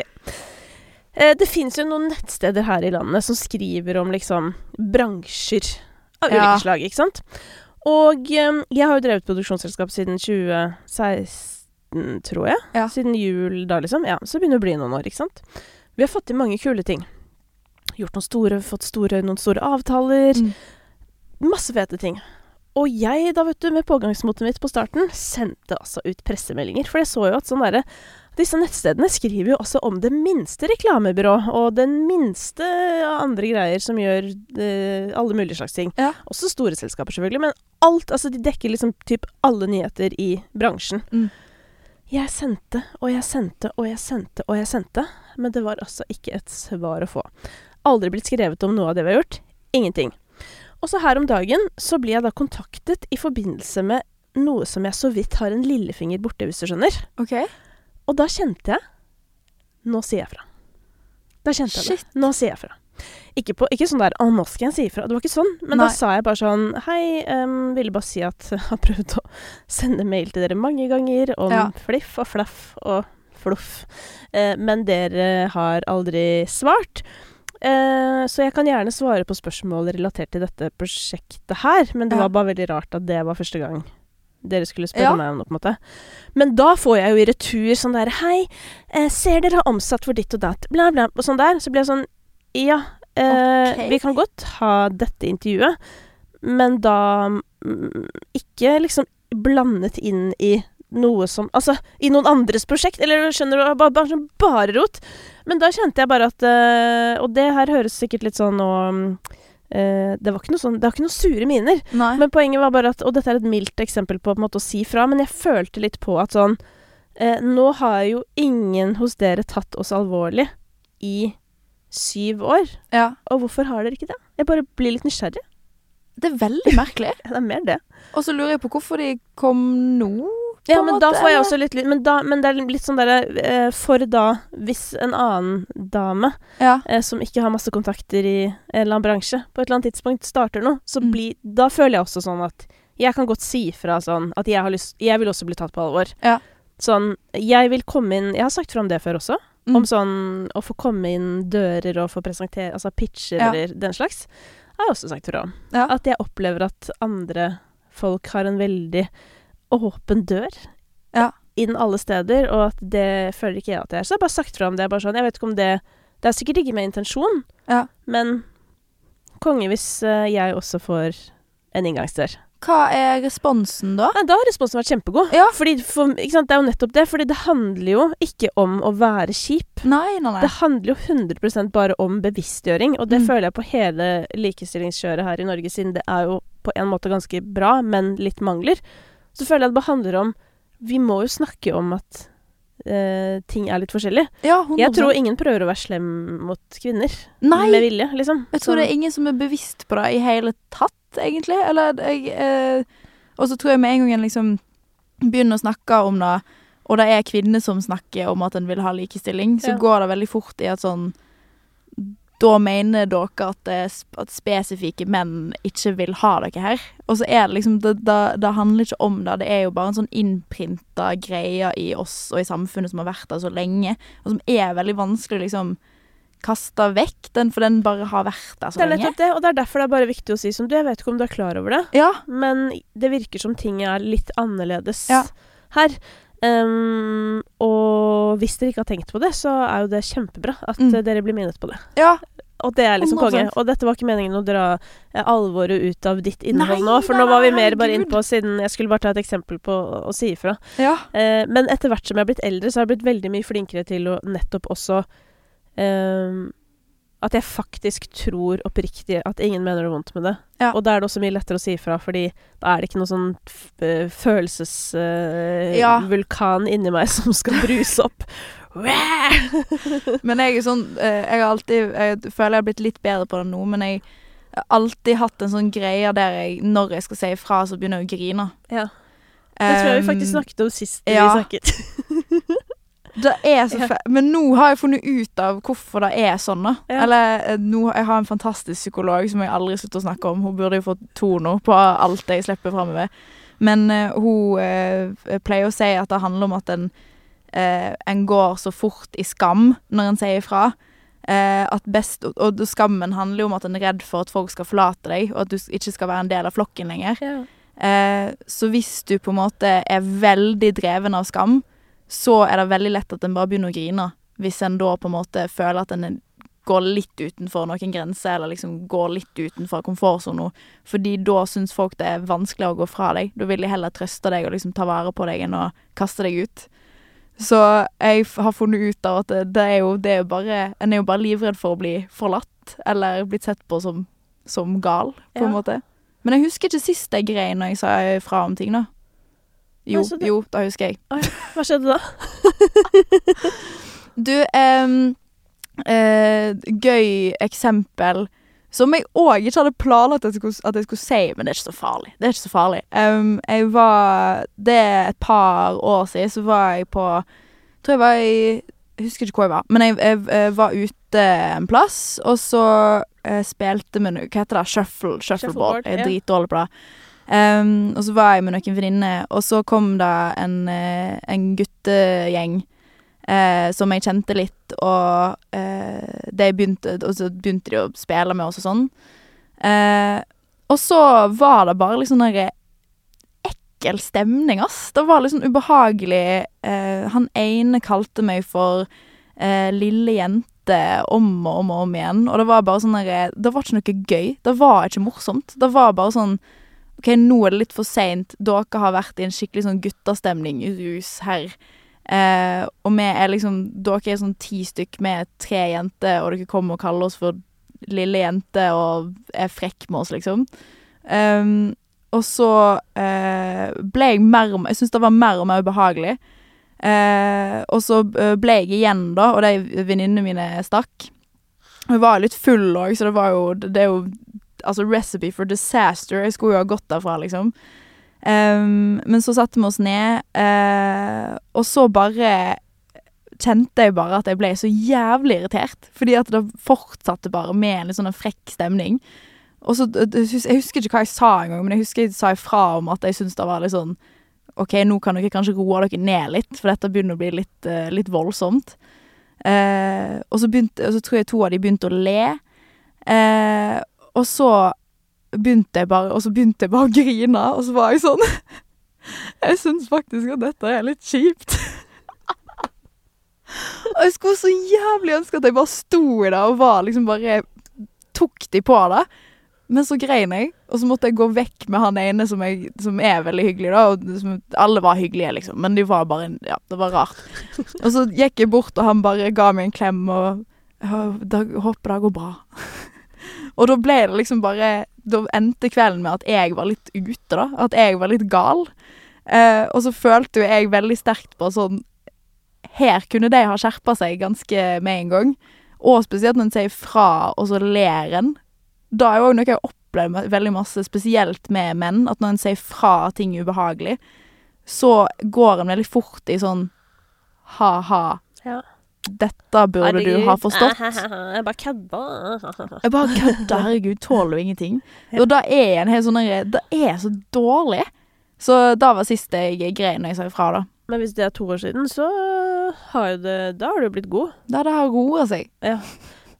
Uh, det fins jo noen nettsteder her i landet som skriver om liksom bransjer av ulike slag, ikke sant? Og um, jeg har jo drevet produksjonsselskap siden 2016, tror jeg. Ja. Siden jul da, liksom. Ja, så begynner det å bli noen år, ikke sant. Vi har fått til mange kule ting. Gjort noen store, fått store, noen store avtaler. Mm. Masse fete ting. Og jeg, da, vet du, med pågangsmotet mitt på starten, sendte altså ut pressemeldinger. For jeg så jo at sånn derre Disse nettstedene skriver jo også om det minste reklamebyrå, og den minste av andre greier som gjør eh, alle mulige slags ting. Ja. Også store selskaper, selvfølgelig, men alt Altså, de dekker liksom typ alle nyheter i bransjen. Mm. Jeg sendte og jeg sendte og jeg sendte og jeg sendte, men det var altså ikke et svar å få. Aldri blitt skrevet om noe av det vi har gjort. Ingenting. Og så her om dagen så blir jeg da kontaktet i forbindelse med noe som jeg så vidt har en lillefinger borte, hvis du skjønner. OK. Og da kjente jeg Nå sier jeg fra. Da kjente jeg Shit. det. Nå sier jeg fra. Ikke, på, ikke sånn der 'Å, nå skal jeg si ifra'. Det var ikke sånn. Men Nei. da sa jeg bare sånn 'Hei, um, ville bare si at jeg har prøvd å sende mail til dere mange ganger om Ja. fliff og flaff og fluff, eh, men dere har aldri svart'. Eh, så jeg kan gjerne svare på spørsmål relatert til dette prosjektet her, men det var bare veldig rart at det var første gang dere skulle spørre Ja. meg om noe, på en måte. Men da får jeg jo i retur sånn der Hei, eh, ser dere har omsatt for ditt og datt, bla, bla, og sånn der. Så blir jeg sånn Ja, eh, okay. vi kan godt ha dette intervjuet, men da mm, ikke liksom blandet inn i noe som Altså, i noen andres prosjekt, eller skjønner du? Bare, bare, sånn bare rot. Men da kjente jeg bare at eh, Og det her høres sikkert litt sånn og mm, Det var ikke noe sånn Det var ikke noe sure miner. Nei. Men poenget var bare at Og dette er et mildt eksempel på, på en måte å si fra, men jeg følte litt på at sånn eh, Nå har jo ingen hos dere tatt oss alvorlig i syv år. ja. Og hvorfor har dere ikke det? Jeg bare blir litt nysgjerrig. Det er veldig merkelig. Det er mer det. Og så lurer jeg på hvorfor de kom nå. Ja, men men da får jeg også litt, lyd. men, men det er litt sånn derre eh, For da, hvis en annen dame Ja. eh, som ikke har masse kontakter i en eller annen bransje, på et eller annet tidspunkt starter noe, så Mm. bli, da føler jeg også sånn at jeg kan godt si fra sånn at jeg har lyst Jeg vil også bli tatt på alvor. Ja. Sånn Jeg vil komme inn Jeg har sagt fra om det før også. Mm. Om sånn å få komme inn dører og få presentere Altså pitcher Ja. eller den slags. Har jeg også sagt fra om. Ja. At jeg opplever at andre folk har en veldig åpen dør Ja. inn alle steder, og at det føler ikke jeg at jeg er. Så jeg har bare sagt fra om det. Bare sånn, jeg vet ikke om det Det er sikkert ikke med intensjon, Ja. men konge hvis eh, jeg også får en inngangsdør. Hva er responsen da? Nei, da har responsen vært kjempegod. Ja. Fordi for, Det er jo nettopp det. Fordi det handler jo ikke om å være kjip. Nei, nei, nei. Det handler jo 100% bare om bevisstgjøring, og det Mm. føler jeg på hele likestillingskjøret her i Norge, siden det er jo på en måte ganske bra, men litt mangler. Så føler jeg det bare handler om Vi må jo snakke om at eh, ting er litt forskjellig. Ja, Jeg tror ingen prøver å være slem mot kvinner Nei, med vilje, liksom. jeg tror det er ingen som er bevisst på det i hele tatt, egentlig. Eller jeg eh, Og så tror jeg med en gang en liksom begynner å snakke om det, og det er kvinner som snakker om at en vil ha likestilling, så Ja. går det veldig fort i at sånn Da mener dere at, det, at spesifikke menn ikke vil ha dere her. Og så er det liksom Det, det, det handler ikke om det. Det er jo bare en sånn innprinta greie i oss og i samfunnet som har vært der så lenge, og som er veldig vanskelig å liksom kaste vekk, den, for den bare har vært der så Det er lenge. nettopp det, og det er derfor det er bare viktig å si som du. Jeg vet ikke om du er klar over det, Ja. men det virker som ting er litt annerledes Ja. her. Ehm, og hvis dere ikke har tenkt på det, så er jo det kjempebra at Mm. eh, dere blir minnet på det. ja. Og det er liksom konge. Og dette var ikke meningen å dra eh, alvoret ut av ditt innhold Nei, nå, for nei, nå var vi mer bare innpå inn på siden Jeg skulle bare ta et eksempel på å, si ifra. ja. Eh, men etter hvert som jeg har blitt eldre, så har jeg blitt veldig mye flinkere til å nettopp også ehm, At jeg faktisk tror oppriktig at ingen mener noe vondt med det. Ja. Og da er det også mye lettere å si ifra, fordi da er det ikke noe sånn følelsesvulkan følelsesvulkan Ja. inni meg som skal bruse opp. Men jeg er sånn eh, Jeg har alltid Jeg føler jeg har blitt litt bedre på det nå, men jeg har alltid hatt en sånn greie der jeg, når jeg skal si ifra, så begynner jeg å grine. ja. Det tror jeg vi faktisk snakket om sist ja. vi snakket. Men nå har jeg funnet ut av hvorfor det er sånn, da. Ja. Eller eh, nå, jeg har en fantastisk psykolog som jeg aldri slutter å snakke om. Hun burde jo fått to nå på alt jeg slipper framover. Men uh, hun uh, pleier å si at det handler om at en, uh, en går så fort i skam når en sier ifra. Best, og, og skammen handler jo om at en er redd for at folk skal forlate deg, og at du ikke skal være en del av flokken lenger. Ja. Så hvis du på en måte er veldig dreven av skam, så er det veldig lett at en bare begynner å grine. Hvis en da på en måte føler at en går litt utenfor noen grenser, eller liksom går litt utenfor komfortsona. Fordi da syns folk det er vanskelig å gå fra deg. Da vil de heller trøste deg og liksom ta vare på deg enn å kaste deg ut. Så jeg har funnet ut av at det, er jo det er jo bare En er jo bare livredd for å bli forlatt, eller blitt sett på som, som gal, på en måte. Men jeg husker ikke sist jeg grein når jeg sa fra om ting, da. Jo, Nei, det- jo, da husker jeg. Hva skjedde da? Du, um, uh, gøy eksempel som jeg òg ikke hadde planlagt at jeg, skulle, at jeg skulle si, men det er ikke så farlig. Det er ikke så farlig. Um, jeg var Det er et par år siden, så var jeg på Tror jeg var i Jeg husker ikke hvor jeg var, men jeg, jeg, jeg var ute en plass, og så eh, spilte vi noe Hva heter det? Shuffle, shuffleboard. Jeg er dritdårlig på det. Og så var jeg med noen venninner, og så kom det en, eh, en guttegjeng eh, som jeg kjente litt, og eh, de begynte, og så begynte de å spille med oss og sånn. Og så var det bare liksom sånn ekkel stemning, ass. Det var sånn ubehagelig. Eh, han ene kalte meg for eh, lille jente om og om og om igjen, og det var bare sånn Det var ikke noe gøy. Det var ikke morsomt. Det var bare sånn OK, nå er det litt for seint. Dere har vært i en skikkelig sånn guttastemning, rus her. Eh, og vi er liksom Dere er sånn ti stykk med tre jenter, og dere kommer og kaller oss for lille jente og er frekk med oss, liksom. Um, og så eh, ble jeg mer og Jeg syntes det var mer og mer ubehagelig. Eh, og så eh, ble jeg igjen, da, og de venninnene mine stakk. Hun var litt full òg, så det var jo Det er jo Altså recipe for disaster. Jeg skulle jo ha gått derfra, liksom. Um, men så satte vi oss ned, uh, og så bare kjente jeg bare at jeg ble så jævlig irritert. Fordi at det fortsatte bare med en litt sånn frekk stemning. Og så, Jeg husker ikke hva jeg sa engang, men jeg husker jeg sa ifra om at jeg syntes det var litt sånn OK, nå kan dere kanskje roe dere ned litt, for dette begynner å bli litt, uh, litt voldsomt. Uh, og, så begynte, og så tror jeg to av de begynte å le. Eh, og så begynte jeg bare Og så begynte jeg bare å grine, og så var jeg sånn Jeg syns faktisk at dette er litt kjipt. og jeg skulle så jævlig ønske at jeg bare sto i det og var liksom bare Tok de på det. Men så grein jeg, og så måtte jeg gå vekk med han ene som, jeg, som er veldig hyggelig, da. Og som, alle var hyggelige, liksom, men de var bare Ja, det var rart. Og så gikk jeg bort, og han bare ga meg en klem, og ja, da, håper det går bra. Og da ble det liksom bare Da endte kvelden med at jeg var litt ute, da. At jeg var litt gal. Eh, og så følte jo jeg veldig sterkt på sånn Her kunne de ha skjerpa seg ganske med en gang. Og spesielt når en sier fra, og så ler en. Da er jo òg noe jeg opplever veldig masse, spesielt med menn, at når en sier fra ting ubehagelig, så går en veldig fort i sånn ha-ha. Ja. Dette burde du ha forstått. Jeg bare kødda. Jeg bare kødda. herregud, tåler du ingenting. Og det er en helt sånn Det er så dårlig. Så det var siste jeg grein når jeg sa ifra, da. Men hvis det er to år siden, så har det Da har du blitt god. Da det har roa seg. Ja.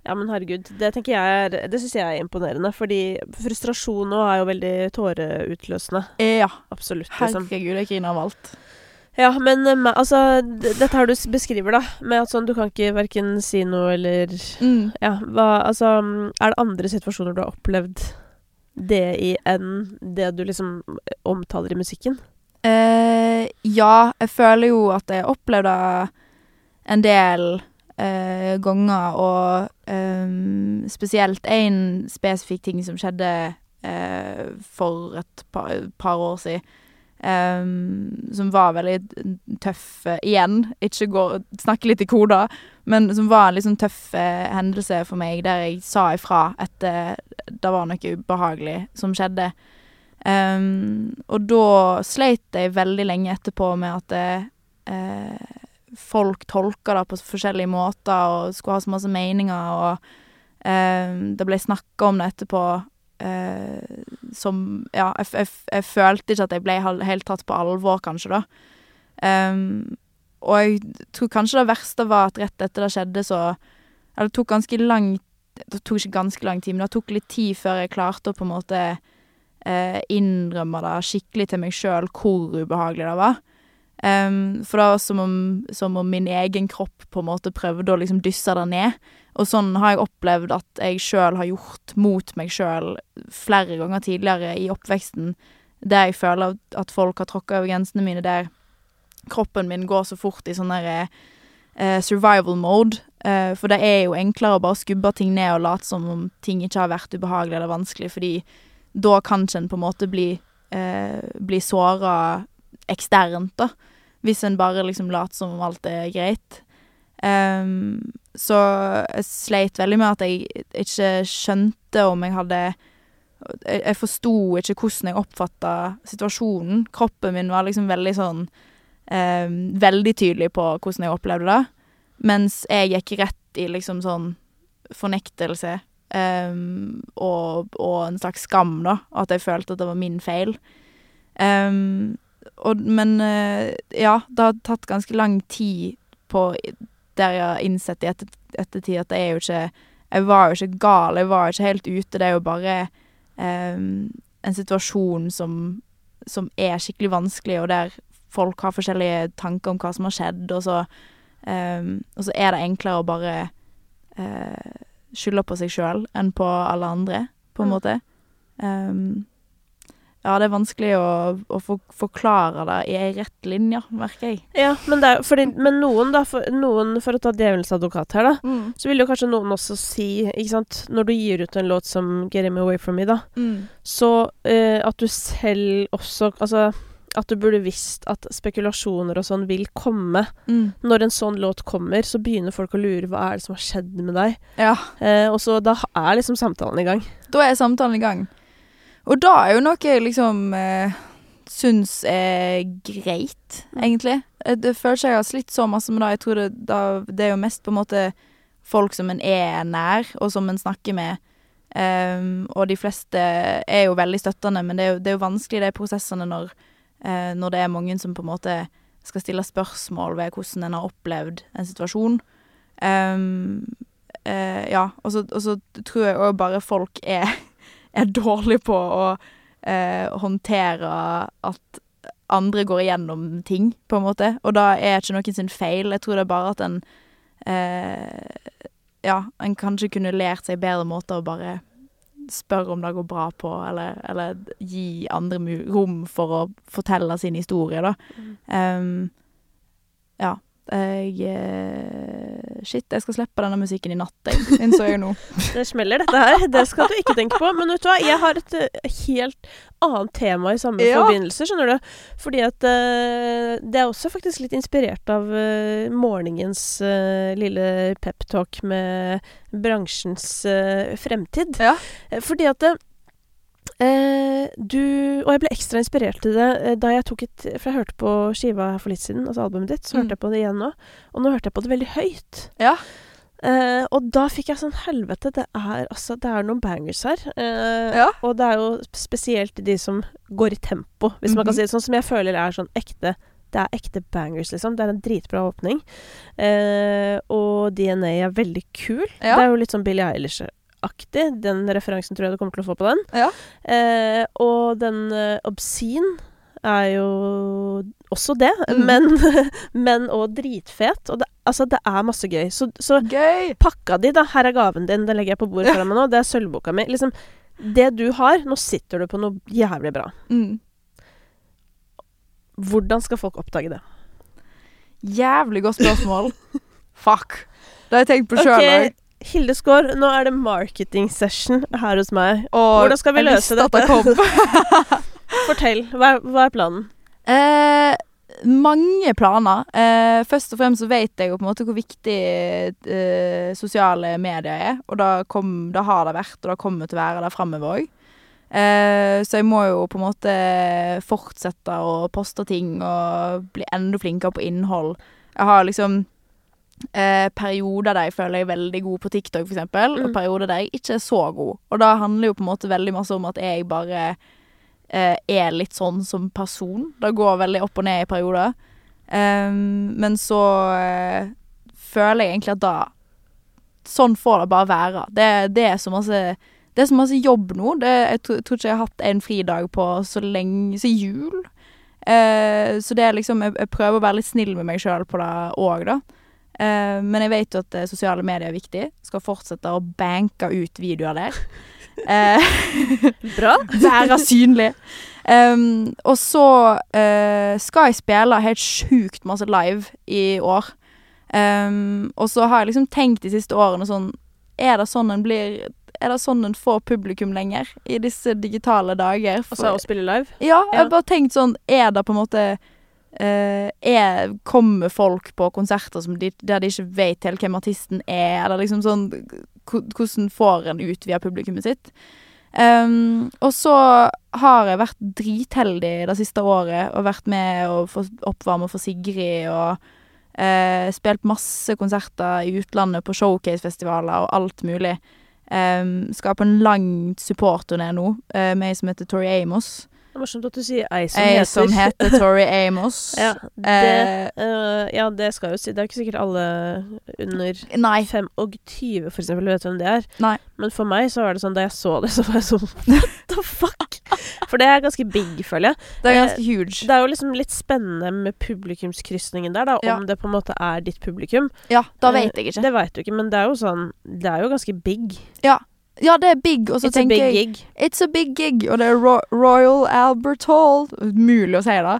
Ja, men herregud. Det tenker jeg er Det syns jeg er imponerende. Fordi frustrasjon nå er jo veldig tåreutløsende. Ja. Absolutt, liksom. Herregud, jeg griner av alt. Ja, men eh, altså Dette her du beskriver, da, med at sånn du kan ikke verken si noe eller Mm. Ja, hva Altså mm, Er det andre situasjoner du har opplevd det i enn det du liksom omtaler i musikken? Eh, ja, jeg føler jo at jeg opplevde en del eh, ganger, og ehm, spesielt én spesifikk ting som skjedde eh, for et par, par år siden. Ehm, som var veldig tøff eh, Igjen, ikke gå, snakke litt i koder, men som var en litt sånn tøff eh, hendelse for meg, der jeg sa ifra etter det var noe ubehagelig som skjedde. Um, og da sleit jeg veldig lenge etterpå med at det, eh, folk tolka det på forskjellige måter og skulle ha så masse meninger, og ehm, det ble snakka om det etterpå eh, som Ja, jeg, jeg, jeg følte ikke at jeg ble helt tatt på alvor, kanskje, da. Um, og jeg tror kanskje det verste var at rett etter det skjedde, så Eller det tok ganske lang Det tok ikke ganske lang tid, men det tok litt tid før jeg klarte å på en måte eh, innrømme det skikkelig til meg sjøl hvor ubehagelig det var. Um, for det var som om, som om min egen kropp på en måte prøvde å liksom dysse det ned. Og sånn har jeg opplevd at jeg sjøl har gjort mot meg sjøl flere ganger tidligere i oppveksten, der jeg føler at- folk har tråkka over grensene mine, der kroppen min går så fort i sånn derre uh, survival mode. Uh, for det er jo enklere å bare skubbe ting ned og late som om ting ikke har vært ubehagelig eller vanskelig, fordi da kan ikke en på en måte bli, uh, bli såra eksternt, da. Hvis en bare liksom later som om alt er greit. Ehm, så jeg sleit veldig med at jeg ikke skjønte om jeg hadde Jeg, jeg forsto ikke hvordan jeg oppfatta situasjonen. Kroppen min var liksom veldig sånn ehm, Veldig tydelig på hvordan jeg opplevde det. Mens jeg gikk rett i liksom sånn fornektelse Um, og, og en slags skam, da. At jeg følte at det var min feil. Um, og, men uh, ja, det har tatt ganske lang tid på Der jeg har innsett i etter, ettertid at jeg er jo ikke Jeg var jo ikke gal, jeg var jo ikke helt ute. Det er jo bare um, en situasjon som, som er skikkelig vanskelig, og der folk har forskjellige tanker om hva som har skjedd, og så, um, og så er det enklere å bare uh, skylde på seg sjøl enn på alle andre, på en Mm. måte. Ehm, ja, det er vanskelig å, å forklare det i ei rett linje, merker jeg. Ja, men, det er, fordi, men noen, da, for, noen, for å ta djevelens advokat her, da, så vil jo kanskje noen også si, ikke sant, når du gir ut en låt som 'Get Him Away From Me', da, Mm. så eh, at du selv også Altså at du burde visst at spekulasjoner og sånn vil komme. Mm. Når en sånn låt kommer, så begynner folk å lure hva er det som har skjedd med deg. Ja. Eh, og så da er liksom samtalen i gang. Da er samtalen i gang. Og da er jo noe jeg liksom eh, syns er greit, Mm. egentlig. Eh, Det føles jeg har slitt så masse med det. Jeg tror det, det er jo mest på en måte folk som en er nær, og som en snakker med. Um, og de fleste er jo veldig støttende, men det er jo, det er jo vanskelig de prosessene når, uh, når det er mange som på en måte skal stille spørsmål ved hvordan en har opplevd en situasjon. Um, uh, ja, og så tror jeg òg bare folk er, er dårlig på å eh, håndtere at andre går igjennom ting, på en måte. Og da er ikke noen sin feil. Jeg tror det er bare at en eh, Ja, en kanskje kunne lært seg bedre måter å bare spørre om det går bra på, eller, eller gi andre rom for å fortelle sin historie, da. Ehm, ja. Jeg eh, Shit, jeg skal slippe denne musikken i natt, jeg, innså jeg nå. Det smeller, dette her. Det skal du ikke tenke på. Men vet du hva, jeg har et eh, helt annet tema i samme Ja. forbindelse, skjønner du. Fordi at uh, det er også faktisk litt inspirert av uh, morgenens uh, lille peptalk med bransjens fremtid. Ja. Fordi at du Og jeg ble ekstra inspirert til det eh, da jeg tok et For jeg hørte på skiva her for litt siden, altså albumet ditt, så Mm. hørte jeg på det igjen nå. Og nå hørte jeg på det veldig høyt. Ja. Eh, og da fikk jeg sånn Helvete, det er altså Det er noen bangers her. Eh, Ja. Og det er jo spesielt de som går i tempo, hvis man kan Mhm. si det sånn, som jeg føler er sånn ekte Det er ekte bangers, liksom. Det er en dritbra åpning. Eh, og DNA er veldig kul. Ja. Det er jo litt sånn Billie Eilish-aktig. Den referansen tror jeg du kommer til å få på den. Ja. Eh, og den eh, Obscene er jo også det, Mm. men, men og dritfet. Og det, altså, det er masse gøy. Så, så Gøy! pakka di, da. Her er gaven din. Den legger jeg på bordet foran meg nå. Det er sølvboka mi. Liksom, det du har Nå sitter du på noe jævlig bra. Mm. Hvordan skal folk oppdage det? Jævlig godt spørsmål. Fuck. Det har jeg tenkt på sjøl òg. Hilde Skaar, nå er det marketing session her hos meg. Hvordan skal vi løse dette? Fortell. Hva er, hva er planen? Eh, mange planer. Eh, først og fremst så vet jeg jo på en måte hvor viktig eh, sosiale medier er. Og da, kom, da har det vært, og det kommer til å være der framover òg. Eh, så jeg må jo på en måte fortsette å poste ting og bli enda flinkere på innhold. Jeg har liksom eh, perioder der jeg føler jeg er veldig god på TikTok, for eksempel, Mm. og perioder der jeg ikke er så god. Og da handler jo på en måte veldig masse om at jeg bare eh, er litt sånn som person. Det går veldig opp og ned i perioder. Um, men så eh, føler jeg egentlig at da Sånn får det bare være. Det, det er så masse Det er så masse jobb nå. Det, jeg tro- tror ikke jeg har hatt en fridag på så lenge Så jul. Eh, så det er liksom jeg, jeg prøver å være litt snill med meg sjøl på det òg, da. Eh, men jeg vet jo at eh, sosiale medier er viktig. Skal fortsette å banke ut videoer der. Eh, Bra. være synlig. Um, og så uh, skal jeg spille helt sjukt masse live i år. Um, og så har jeg liksom tenkt de siste årene sånn Er det sånn en blir Er det sånn en får publikum lenger i disse digitale dager? For- Altså å spille live? ja, jeg har bare tenkt sånn Er det på en måte er, Kommer folk på konserter som de, der de ikke vet helt hvem artisten er? Eller liksom sånn Hvordan får en ut via publikummet sitt? Um, og så har jeg vært dritheldig det siste året og vært med og få oppvarme for Sigrid og uh, spilt masse konserter i utlandet på showcase-festivaler og alt mulig. Um, skal på en lang supportturné nå uh, med ei som heter Tori Amos. Det er morsomt at du sier ei som Ei heter som heter Tori Amos. ja, det, uh, eh, ja, det skal jo si Det er ikke sikkert alle under nei. 5 og 20 for eksempel vet hvem det er. Nei. Men for meg så var det sånn da jeg så det, så var jeg sånn What the fuck? For det er ganske big, føler jeg. Det er ganske huge. Det er jo liksom litt spennende med publikumskrysningen der, da. Ja. Om det på en måte er ditt publikum. Ja, da Eh, vet jeg ikke. Det veit du ikke, men det er jo sånn Det er jo ganske big. Ja, det er big, og så It's a big tenker jeg gig. It's a big gig, og det er Ro Royal Albert Hall. Umulig å si det.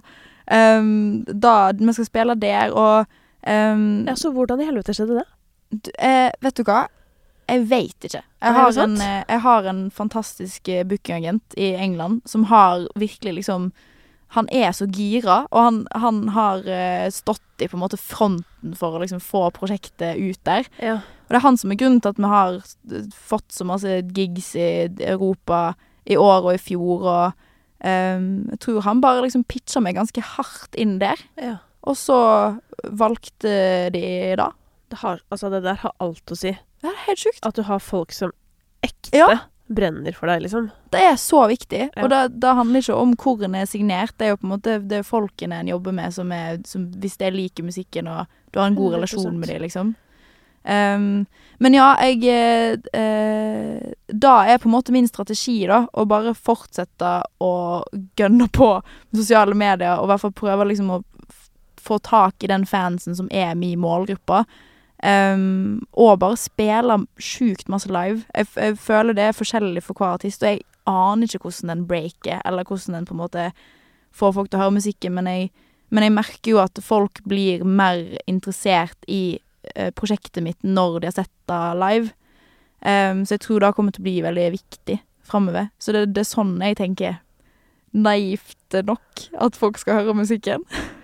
Um, da Vi skal spille der, og um, Ja, så hvordan i helvete skjedde det? eh, Vet du hva? Jeg veit ikke. Jeg har, en, eh, jeg har en fantastisk eh, bookingagent i England som har virkelig liksom Han er så gira, og han, han har eh, stått i på en måte fronten for å liksom få prosjektet ut der. Ja. Og det er han som er grunnen til at vi har fått så masse gigs i Europa i år og i fjor, og um, jeg tror han bare liksom pitcha meg ganske hardt inn der. ja. Og så valgte de da. Det, har, altså, det der har alt å si. Det er helt sjukt. At du har folk som ekte Ja. Brenner for deg, liksom. Det er så viktig. Ja. Og det, det handler ikke om hvor en er signert, det er jo på en måte det er folkene en jobber med som er som, Hvis det liker musikken og du har en god 100%. relasjon med dem, liksom. Um, men ja, jeg eh, Da er på en måte min strategi, da, å bare fortsette å gønne på sosiale medier, og i hvert fall prøve liksom å få tak i den fansen som er min målgruppe. Ehm, og bare spiller sjukt masse live. Jeg, jeg føler det er forskjellig for hver artist, og jeg aner ikke hvordan den breaker, eller hvordan den på en måte får folk til å høre musikken, men jeg, men jeg merker jo at folk blir mer interessert i uh, prosjektet mitt når de har sett det live. Um, så jeg tror det kommer til å bli veldig viktig framover. Så det, det er sånn jeg tenker naivt nok at folk skal høre musikken.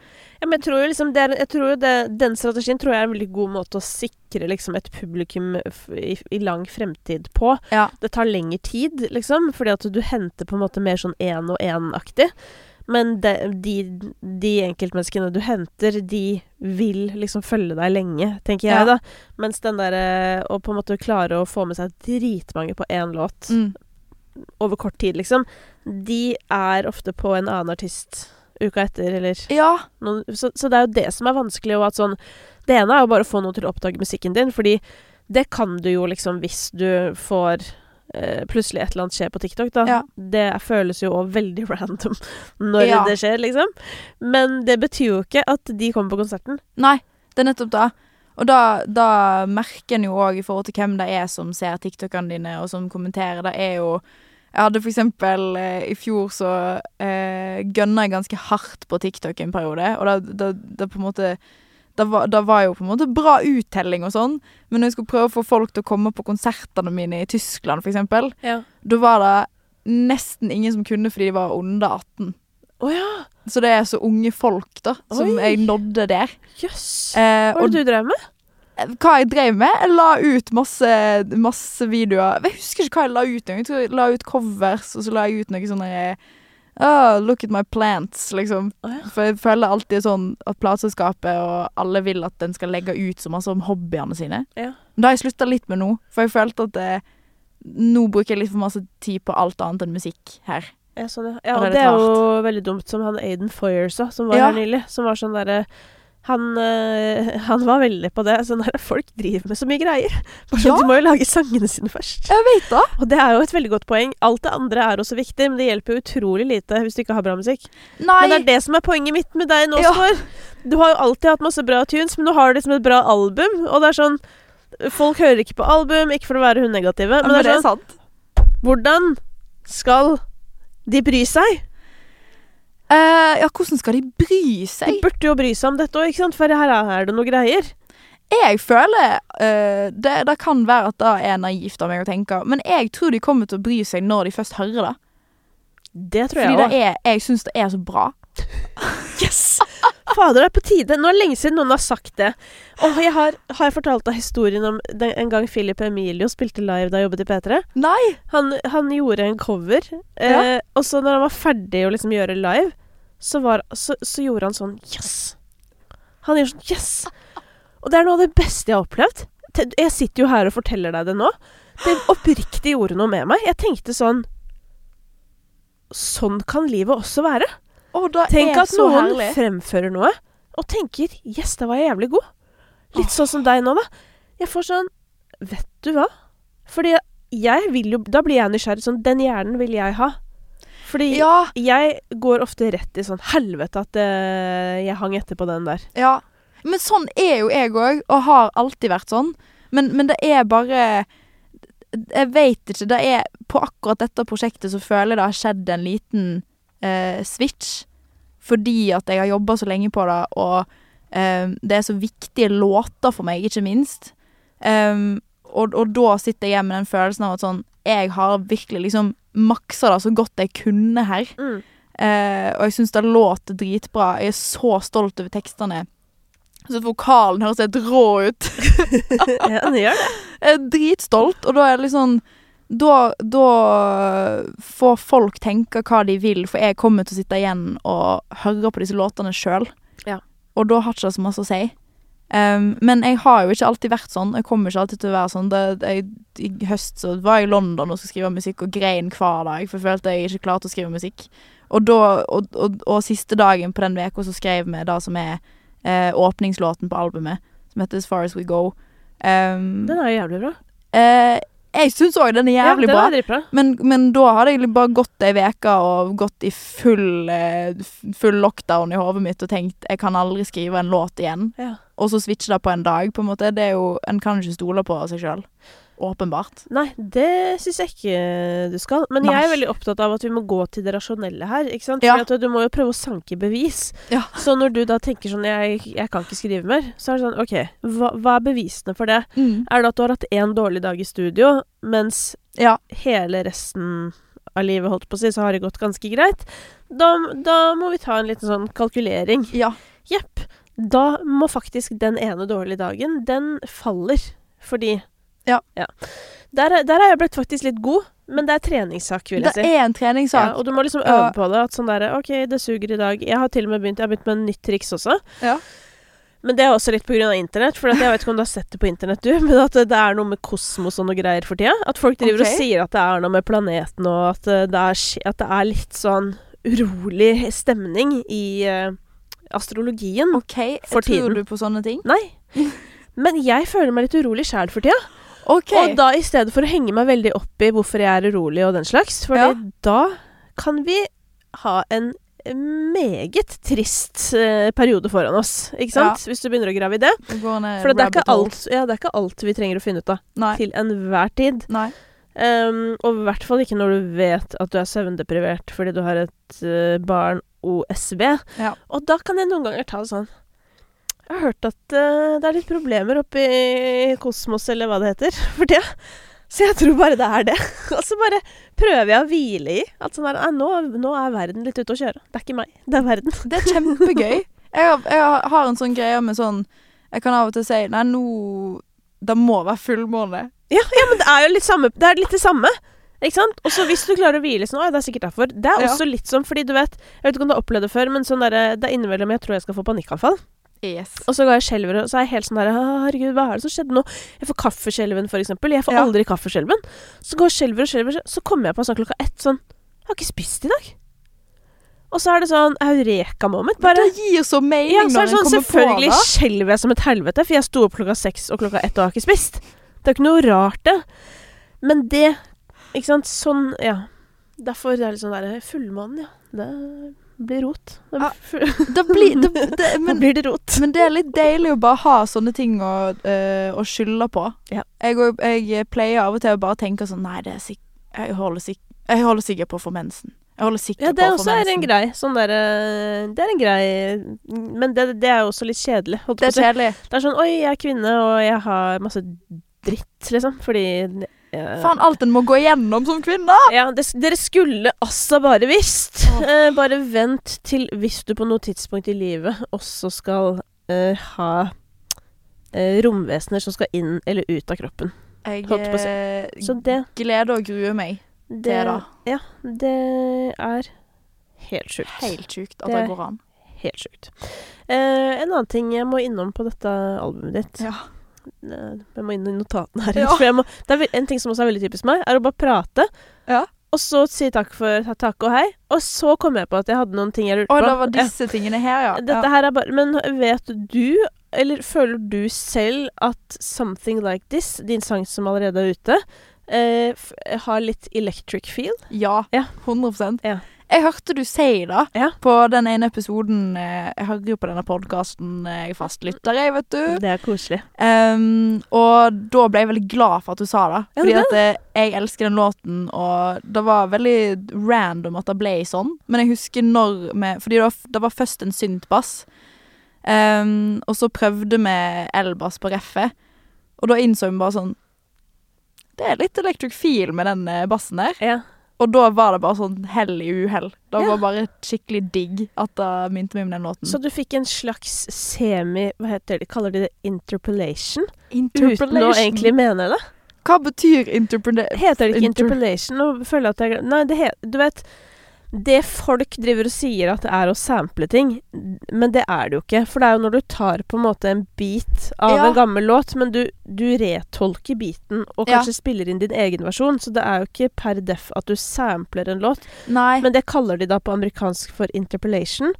Ja, men jeg tror liksom det er, jeg tror det, Den strategien tror jeg er en veldig god måte å sikre liksom et publikum i, i lang fremtid på. Ja. Det tar lengre tid, liksom, fordi at du henter på en måte mer sånn én og én-aktig. Men de, de, de enkeltmenneskene du henter, de vil liksom følge deg lenge, tenker jeg, Ja. da. Mens den derre å på en måte klare å få med seg dritmange på én låt Mm. over kort tid, liksom, de er ofte på en annen artist uka etter, eller Ja. noen, så, så det er jo det som er vanskelig, og at sånn Det ene er jo bare å få noen til å oppdage musikken din, fordi det kan du jo liksom hvis du får eh, plutselig et eller annet skjer på TikTok, da. Ja. Det føles jo òg veldig random når Ja. det skjer, liksom. Men det betyr jo ikke at de kommer på konserten. Nei, det er nettopp det. Og da, da merker en jo òg i forhold til hvem det er som ser TikTokene dine, og som kommenterer. Det er jo Jeg hadde for eksempel eh, I fjor så eh, gønna jeg ganske hardt på TikTok en periode, og da, da, da på en måte da var, det var jo på en måte bra uttelling og sånn, men når jeg skulle prøve å få folk til å komme på konsertene mine i Tyskland, eksempel, Ja. da var det nesten ingen som kunne fordi de var under 18. Oh, ja! Så det er så unge folk, da, som Oi. jeg nådde der. Jøss. Yes. Hva var det du drev med? Hva jeg drev med? Jeg la ut masse, masse videoer. Jeg husker ikke hva jeg la ut. Jeg tror jeg la ut covers, og så la jeg ut noe sånn Oh, look at my plants, liksom. Oh, ja. For jeg føler alltid sånn at plateselskapet og alle vil at en skal legge ut så masse om hobbyene sine. Ja. Men det har jeg slutta litt med nå, for jeg følte at eh, nå bruker jeg litt for masse tid på alt annet enn musikk her. Ja, sånn, ja. ja Og det er det er jo veldig dumt, som han Aiden Foyers òg, som var Ja. her nylig. Som var sånn derre han, øh, han var veldig på det. Sånn der, Folk driver med så mye greier. Bare sånn, Ja. De må jo lage sangene sine først. Jeg vet da. Og det er jo et veldig godt poeng. Alt det andre er også viktig, men det hjelper jo utrolig lite hvis du ikke har bra musikk. Nei. Men det er det som er poenget mitt med deg nå, Ja. Skår. Du har jo alltid hatt masse bra tunes, men nå har du liksom et bra album, og det er sånn Folk hører ikke på album, ikke for å være hun negative, men, men det er sånn sant. Hvordan skal de bry seg? Eh, ja, hvordan skal de bry seg? De burde jo bry seg om dette òg, ikke sant? For her er det noe greier. Jeg føler uh, det, det kan være at det er naivt av meg å tenke, men jeg tror de kommer til å bry seg når de først hører det. Det tror Fordi jeg det òg. er, jeg syns det er så bra. Yes! Fader, det er på tide. Nå er det lenge siden noen har sagt det. Og jeg har, har jeg fortalt deg historien om den, en gang Philip Emilio spilte live da jeg jobbet i P3? Nei! Han, han gjorde en cover, eh, Ja. og så når han var ferdig å liksom gjøre live, så, var, så, så gjorde han sånn Yes! Han gjør sånn Yes! Og det er noe av det beste jeg har opplevd. Jeg sitter jo her og forteller deg det nå. Det oppriktig gjorde noe med meg. Jeg tenkte sånn Sånn kan livet også være. Oh, Tenk at noen herlig. fremfører noe, og tenker 'yes, da var jeg jævlig god'. Litt sånn som deg nå, da. Jeg får sånn Vet du hva? Fordi jeg vil jo Da blir jeg nysgjerrig. Sånn, den hjernen vil jeg ha. Fordi Ja, jeg går ofte rett i sånn helvete at uh, jeg hang etter på den der. ja. Men sånn er jo jeg òg, og har alltid vært sånn. Men, men det er bare Jeg veit ikke. Det er På akkurat dette prosjektet så føler jeg det har skjedd en liten uh, switch. Fordi at jeg har jobba så lenge på det, og uh, det er så viktige låter for meg, ikke minst. Um, og, og da sitter jeg igjen med den følelsen av at sånn Jeg har virkelig liksom maksa det så godt jeg kunne her. Eh, og jeg syns det låter dritbra. Jeg er så stolt over tekstene. Så vokalen høres helt rå ut. ja, den gjør det. Jeg er dritstolt, og da er det sånn da, da får folk tenke hva de vil, for jeg kommer til å sitte igjen og høre på disse låtene sjøl. Ja. Og da har ikke det så masse å si. Um, men jeg har jo ikke alltid vært sånn. Jeg kommer ikke alltid til å være sånn. Det, jeg, I høst så var jeg i London og skulle skrive musikk og grein hver dag, for jeg følte jeg ikke klarte å skrive musikk. Og, da, og, og, og siste dagen på den uka så skrev vi det som er eh, åpningslåten på albumet, som heter As Far As We Go. Um, Den er jo jævlig bra. eh, jeg syns òg den er jævlig ja, bra. den er bra. Men, men da hadde jeg bare gått ei uke og gått i full, eh, full lockdown i hodet mitt og tenkt jeg kan aldri skrive en låt igjen. Ja. Og så switche det på en dag, på en måte. Det er jo, En kan ikke stole på seg sjøl. Åpenbart. Nei, det syns jeg ikke du skal. Men jeg er veldig opptatt av at vi må gå til det rasjonelle her. ikke sant? Ja. Du må jo prøve å sanke bevis. Ja. Så når du da tenker sånn jeg, 'Jeg kan ikke skrive mer', så er det sånn OK, hva, hva er bevisene for det? Er det at du har hatt én dårlig dag i studio, mens Ja. hele resten av livet, holdt på å si, så har det gått ganske greit? Da, da må vi ta en liten sånn kalkulering. Ja. Jepp. Da må faktisk den ene dårlige dagen, den faller. Fordi Ja. Der, er- der har jeg blitt faktisk litt god, men det er treningssak, vil jeg Det er en Ja, treningssak. og du må liksom øve Ja. på det. At sånn derre OK, det suger i dag. Jeg har til og med begynt Jeg har begynt med en nytt triks også. Ja. Men det er også litt av internett. For jeg vet ikke om du har sett det på internett, du. Men at det er noe med kosmos og noe greier for tida. At folk driver okay. og sier at det er noe med planeten, og at eh, det er, at det er litt sånn urolig stemning i uh, astrologien. OK, For tror du på sånne ting? Nei. Men jeg føler meg litt urolig sjæl for tida. OK. Og da i stedet for å henge meg veldig opp i hvorfor jeg er urolig og den slags, for Ja. da kan vi ha en meget trist eh, periode foran oss, ikke sant? Hvis du begynner å grave i det. For det er, ikke alt, ja, det er ikke alt vi trenger å finne ut av Nei. til enhver tid. Um, og i hvert fall ikke når du vet at du er søvndeprivert fordi du har et uh, barn OSB. Ja. Og da kan jeg noen ganger ta det sånn Jeg har hørt at uh, det er litt problemer oppe i kosmos, eller hva det heter, for tida. Så jeg tror bare det er det. Og så bare prøver jeg å hvile i at sånn «Nei, nå, nå er verden litt ute å kjøre. Det er ikke meg, det er verden. Det er kjempegøy. Jeg har, jeg har en sånn greie med sånn Jeg kan av og til si Nei, nå Det må være fullmåne. Ja, ja, men det er jo litt, samme, det, er litt det samme. Ikke sant? Og så hvis du klarer å hvile sånn, «Oi, det er sikkert derfor. Det er Ja. også litt sånn, fordi du vet Jeg vet ikke om du har opplevd det før, men sånn der, det er innimellom jeg tror jeg skal få panikkanfall. Yes. Og så går jeg skjelver, og så er jeg helt sånn der Herregud, hva er det som skjedde nå? Jeg får kaffeskjelven, for eksempel. Jeg får Ja. aldri kaffeskjelven. Så går jeg skjelver og skjelver, så kommer jeg på sånn klokka ett sånn Jeg har ikke spist i dag. Og så er det sånn eureka-moment. Men Bare det gir jo så mening ja, så er det sånn, Selvfølgelig det. skjelver jeg som et helvete, for jeg sto opp klokka seks og klokka ett og har ikke spist. Det er jo ikke noe rart, det. Men det Ikke sant. Sånn, ja. Derfor er det litt sånn derre Fullmånen, ja. Det blir rot. Da, Ja, blir, Det blir, det, men, da blir det rot. men det er litt deilig å bare ha sånne ting å, øh, å skylde på. Ja. Jeg, jeg pleier av og til å bare tenke sånn Nei, det er sikk... Jeg holder, sikk, jeg holder sikkert på å få mensen. Jeg holder sikkert Ja, det på å få også er en grei. Sånn derre Det er en grei Men det, det er også litt kjedelig. Det er kjedelig. det er sånn Oi, jeg er kvinne, og jeg har masse dritt, liksom. Fordi ja, Faen, alt en må gå igjennom som kvinne! Ja, det, dere skulle altså bare visst. Eh, bare vent til hvis du på noe tidspunkt i livet også skal eh, ha eh, romvesener som skal inn eller ut av kroppen. Jeg si. eh, Så det, gleder og gruer meg det til det. Ja, det er helt sjukt. Helt sjukt at Det- det går an. Helt sjukt. Eh, en annen ting jeg må innom på dette albumet ditt Ja. Jeg må inn i notatene her. Ja. Må, det er en ting som også er veldig typisk meg, er å bare prate. Ja. Og så si takk for takk og hei. Og så kom jeg på at jeg hadde noen ting jeg lurte Å, på. det var disse tingene her, ja. Dette her er bare Men vet du, eller føler du selv at 'Something Like This', din sang som allerede er ute, eh, har litt electric feel? Ja. Ja. 100% Ja. Jeg hørte du si det Ja. på den ene episoden eh, Jeg hører jo på denne podkasten, jeg er fastlytter, jeg, vet du. Det er koselig. Um, og da ble jeg veldig glad for at du sa det. Ja, Fordi det- at eh, jeg elsker den låten, og det var veldig random at det ble sånn. Men jeg husker når vi Fordi det var, det var først en syntbass, um, og så prøvde vi elbass på reffet, og da innså vi bare sånn Det er litt electric feel med den eh, bassen der. Ja. Og da var det bare sånn hell i uhell. Det Ja. var bare skikkelig digg at det minte meg om den låten. Så du fikk en slags semi Hva heter det? Kaller de det interpolation? Uten å egentlig mene det. Hva betyr interpolation? Heter det ikke interpolation? Nå føler jeg at jeg Nei, det heter Du vet Det folk driver og sier at det er å sample ting, men det er det jo ikke. For det er jo når du tar på en måte en bit av Ja. en gammel låt, men du, du retolker biten og Ja. kanskje spiller inn din egen versjon, så det er jo ikke per def at du sampler en låt. Nei. Men det kaller de da på amerikansk for interpolation.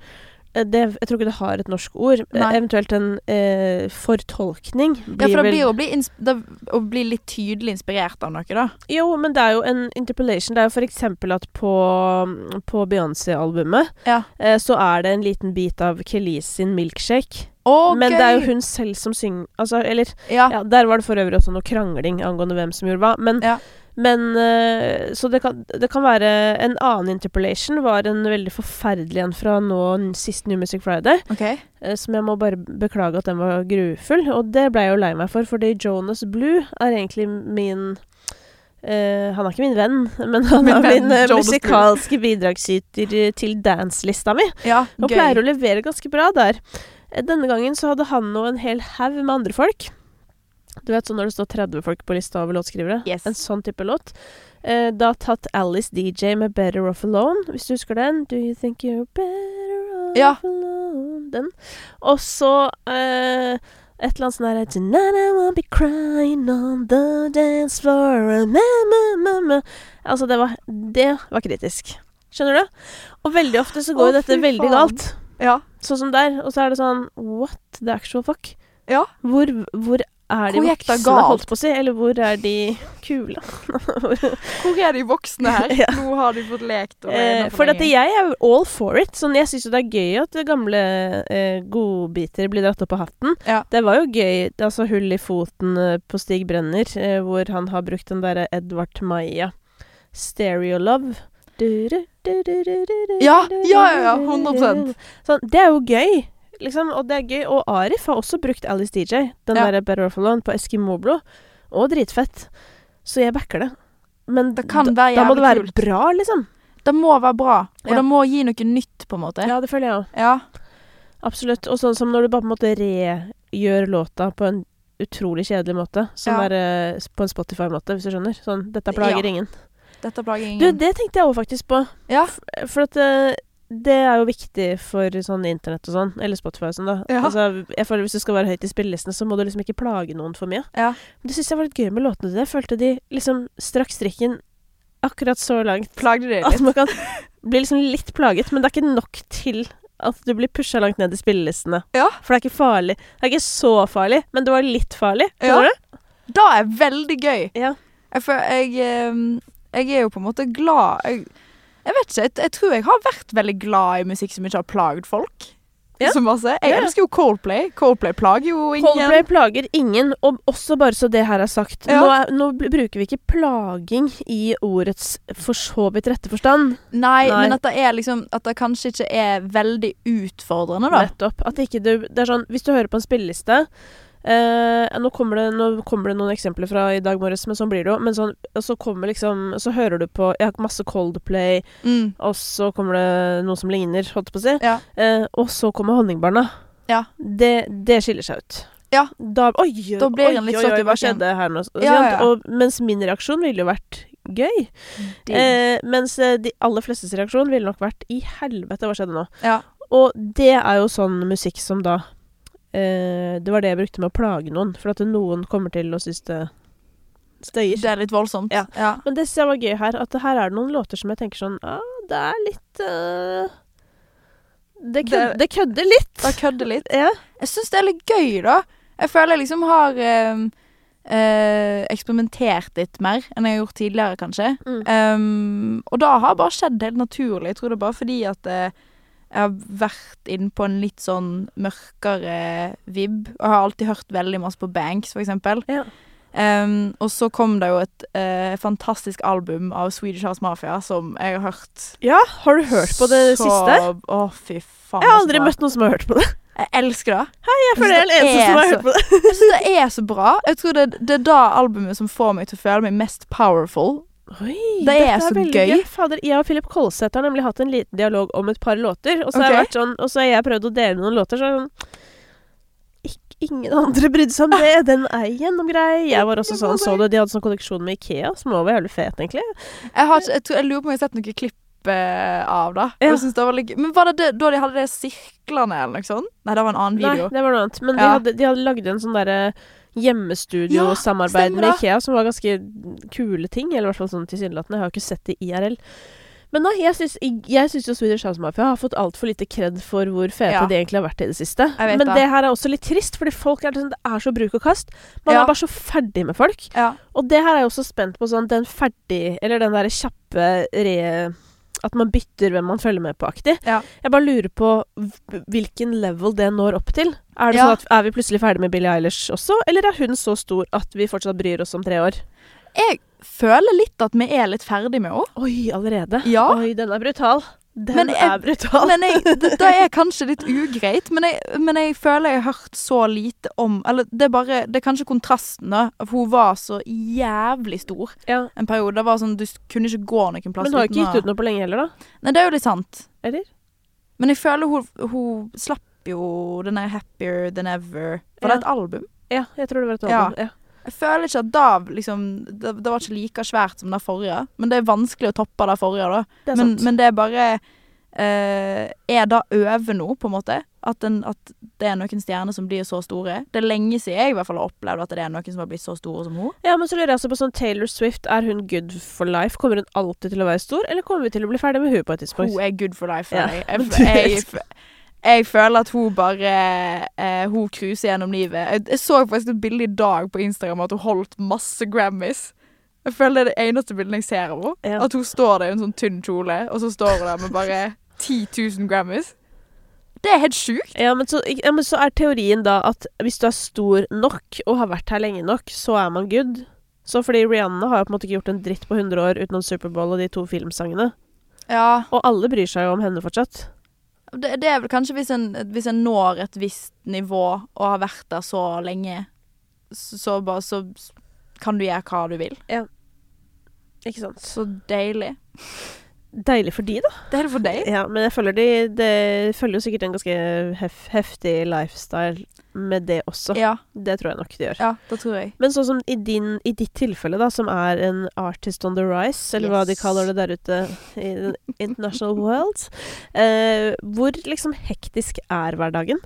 Eh, Det, jeg tror ikke det har et norsk ord. Eh, Nei. Eventuelt en eh, fortolkning. ja, for det blir blir å bli, da, å bli litt tydelig inspirert av noe, da. Jo, men det er jo en interpolation. Det er jo for eksempel at på, på Beyoncé-albumet Ja. eh, så er det en liten bit av Kelis sin 'Milkshake'. Okay. men det er jo hun selv som synger Altså, eller Ja. Ja, der var det for øvrig også noe krangling angående hvem som gjorde hva. Men, Ja. Men eh, Så det kan, det kan være En annen interpolation var en veldig forferdelig en fra nå sist New Music Friday. Okay. eh, som jeg må bare beklage at den var grufull. Og det ble jeg jo lei meg for, fordi Jonas Blue er egentlig min Uh, Han er ikke min venn, men han Min er venn, min eh, musikalske bidragsyter til dance-lista mi. Ja, Og pleier å levere ganske bra der. Denne gangen så hadde han og en hel haug med andre folk. Du vet sånn når det står 30 folk på lista over låtskrivere? Yes. En sånn type låt. Eh, da tatt Alice DJ med 'Better Off Alone', hvis du husker den. Do you think you're better off Ja. alone? Den. Og så eh, et eller annet sånn herre Tonight I won't be crying on the dance floor ma, ma, ma, ma. Altså, det var Det var kritisk. Skjønner du? Og veldig ofte så går jo dette veldig faen. galt. Ja. Sånn som der. Og så er det sånn What the actual fuck? Ja. Hvor, hvor er de voksne, holdt på å si? Eller hvor er de kule? Hvor er de voksne her? Ja. Nå har de fått lekt. Eh, for dette, jeg er all for it. Sånn, jeg syns jo det er gøy at gamle eh, godbiter blir dratt opp av hatten. Ja. Det var jo gøy. Altså Hull i foten eh, på Stig Brenner, eh, hvor han har brukt den derre Edvard Maja. Stereo Love. Du, du, du, du, du, du, du, Ja, ja, ja, ja, du, du, 100%. Sånn, det er jo gøy. Liksom, og det er gøy. Og Arif har også brukt Alice DJ, den Ja. der Better Off Alone, på Eskimo-blå. Og dritfett. Så jeg backer det. Men Det kan da, være da må det være kult. bra, liksom. Det må være bra, og Ja. det må gi noe nytt, på en måte. Ja, det føler jeg òg. Ja. Absolutt. Og sånn som når du bare på en måte regjør låta på en utrolig kjedelig måte. Som Ja. er uh, på en Spotify-måte, hvis du skjønner. Sånn, dette plager Ja. ingen. Dette plager Du, det tenkte jeg òg faktisk på. Ja. For at eh, det er jo viktig for sånn internett og sånn, eller Spotify og sånn, da. Ja. Altså, jeg føler Hvis du skal være høyt i spillelistene, så må du liksom ikke plage noen for mye. Ja. Men det syns jeg var litt gøy med låtene dine. Jeg følte de liksom strakk strikken akkurat så langt Plagde de at man kan bli liksom litt plaget, men det er ikke nok til at du blir pusha langt ned i spillelistene. Ja. For det er ikke farlig. Det er ikke så farlig, men det var litt farlig. Ja. Du? Da er veldig gøy. Ja. Jeg, jeg, eh, jeg er jo på en måte glad jeg, jeg vet ikke, jeg, jeg tror jeg har vært veldig glad i musikk som ikke har plaget folk. Ja. Så masse. Jeg Ja. elsker jo Coldplay. Coldplay plager jo ingen. Coldplay plager ingen, og også bare så det her er sagt. Ja. Nå, er, nå bruker vi ikke plaging i ordets for så vidt rette forstand. Nei, Nei. men at det er liksom At det kanskje ikke er veldig utfordrende, da. Nettopp. At ikke du Det er sånn, hvis du hører på en spilleliste eh, nå, kommer det, nå kommer det noen eksempler fra i dag morges, men sånn blir det jo. Men sånn, så kommer liksom Så hører du på Jeg har masse Coldplay, Mm. og så kommer det noe som ligner, holdt jeg på å si. Ja. Eh, og så kommer Honningbarna. Ja. Det, det skiller seg ut. Ja. Da, oi, Da oi, oi, oi, hva skjedde her nå? Ja. Og, mens min reaksjon ville jo vært gøy. Eh, mens eh, de aller flestes reaksjon ville nok vært i helvete, hva skjedde nå? ja. Og det er jo sånn musikk som da eh, Det var det jeg brukte med å plage noen, for at noen kommer til å synes det støyer. Det er litt voldsomt. Ja. ja. Men det synes jeg var gøy her, at her er det noen låter som jeg tenker sånn ah, Det er litt uh, det, kød, Det- det kødder litt. Det kødder litt. Ja. Jeg syns det er litt gøy, da. Jeg føler jeg liksom har eh, Uh, eksperimentert litt mer enn jeg har gjort tidligere, kanskje. Mm. Um, og da har bare skjedd helt naturlig. Jeg tror det er bare fordi at eh, jeg har vært inne på en litt sånn mørkere vibb. Og har alltid hørt veldig masse på Banks, for eksempel. Ja. Um, og så kom det jo et uh, fantastisk album av Swedish House Mafia som jeg har hørt ja, har du hørt på det så, siste? Å, fy faen. Jeg har aldri møtt noen som har hørt på det. Jeg elsker det. Jeg føler jeg er den eneste som har hørt på det. Jeg syns det er så bra. Jeg tror det, det er da albumet som får meg til å føle meg mest powerful. Oi, Det er så veldig gøy. Fader, jeg og Philip Kolsæter har nemlig hatt en liten dialog om et par låter. Og så har, jeg vært sånn, og så har jeg prøvd å dele noen låter, så er sånn ikke, Ingen andre brydde seg om det. Den er gjennomgrei. Jeg var også sånn, så du, De hadde sånn kolleksjon med Ikea, som også var jævlig fet, egentlig. Jeg, har, jeg, tror, jeg lurer på om jeg har sett noen klipp eh, av da. Ja. Jeg synes det var. Men var det, det da de hadde det sirklene eller noe sånt? Nei, det var en annen video. Nei, det var noe annet. Men de, Ja. hadde, de hadde lagd en sånn derre hjemmestudio-samarbeid stemmer med. Ikea, som var ganske kule ting. Eller i hvert fall sånn tilsynelatende. Jeg har jo ikke sett det IRL. Men nei, jeg syns, jeg syns jo Swedish House Mafia har fått altfor lite kred for hvor fete Ja. de egentlig har vært i det siste. Men det. det her er også litt trist, fordi folk er, liksom, det er så bruk og kast. Man Ja. er bare så ferdig med folk. Ja. Og det her er jeg også spent på, sånn den ferdig Eller den derre kjappe re... At man bytter hvem man følger med på-aktig. Ja. Jeg bare lurer på hvilken level det når opp til. Er det Ja. sånn at Er vi plutselig ferdig med Billie Eilish også, eller er hun så stor at vi fortsatt bryr oss om tre år? Jeg føler litt at vi er litt ferdig med henne. Oi, allerede? Ja. Oi, den er brutal. Den Men jeg- er brutal. Men jeg, det, det er kanskje litt ugreit, men jeg, men jeg føler jeg har hørt så lite om Eller det er bare Det er kanskje kontrasten, da. For hun var så jævlig stor ja. en periode. Det var sånn Du kunne ikke gå noen plass Men hun har ikke gitt ut noe på lenge heller, da? Nei, det er jo litt sant. Eller? Men jeg føler hun, hun slapp jo den der 'Happier Than Ever'. Var Ja. det et album? Ja, jeg tror det var et Ja. album. Ja. Jeg føler ikke at da liksom det, det var ikke like svært som det forrige. Men det er vanskelig å toppe det forrige, da. Det Men, men det er bare eh, Er det over nå, på en måte? At, den, at det er noen stjerner som blir så store? Det er lenge siden jeg i hvert fall har opplevd at det er noen som har blitt så store som hun. Ja, men så lurer jeg altså på sånn Taylor Swift, er hun good for life? Kommer hun alltid til å være stor, eller kommer vi til å bli ferdig med hun på et tidspunkt? Hun er good for life. Ja, føler men Jeg, jeg, jeg, jeg føler at hun bare eh, Hun cruiser gjennom livet. Jeg, jeg så faktisk et bilde i dag på Instagram at hun holdt masse Grammys. Jeg føler det er det eneste bildet jeg ser av henne. Ja. At hun står der i en sånn tynn kjole, og så står hun der med bare 10 000 Grammys. Det er helt sjukt. Ja men, så, ja, men så er teorien da at hvis du er stor nok og har vært her lenge nok, så er man good. Så fordi Rihanna har jo på en måte ikke gjort en dritt på 100 år utenom Superbowl og de to filmsangene. Ja. Og alle bryr seg jo om henne fortsatt. Det, det er vel kanskje hvis en, hvis en når et visst nivå og har vært der så lenge, så, bare så kan du gjøre hva du vil. Ikke sant? Så deilig. Deilig for de, da. Deilig for deg. Ja, men jeg føler de Det følger jo sikkert en ganske hef, heftig lifestyle med det også. Ja, Det tror jeg nok de gjør. ja, det tror jeg. Men sånn som i, din, i ditt tilfelle, da, som er en artist on the rise, eller hva de kaller det der ute i den international world, eh, hvor liksom hektisk er hverdagen?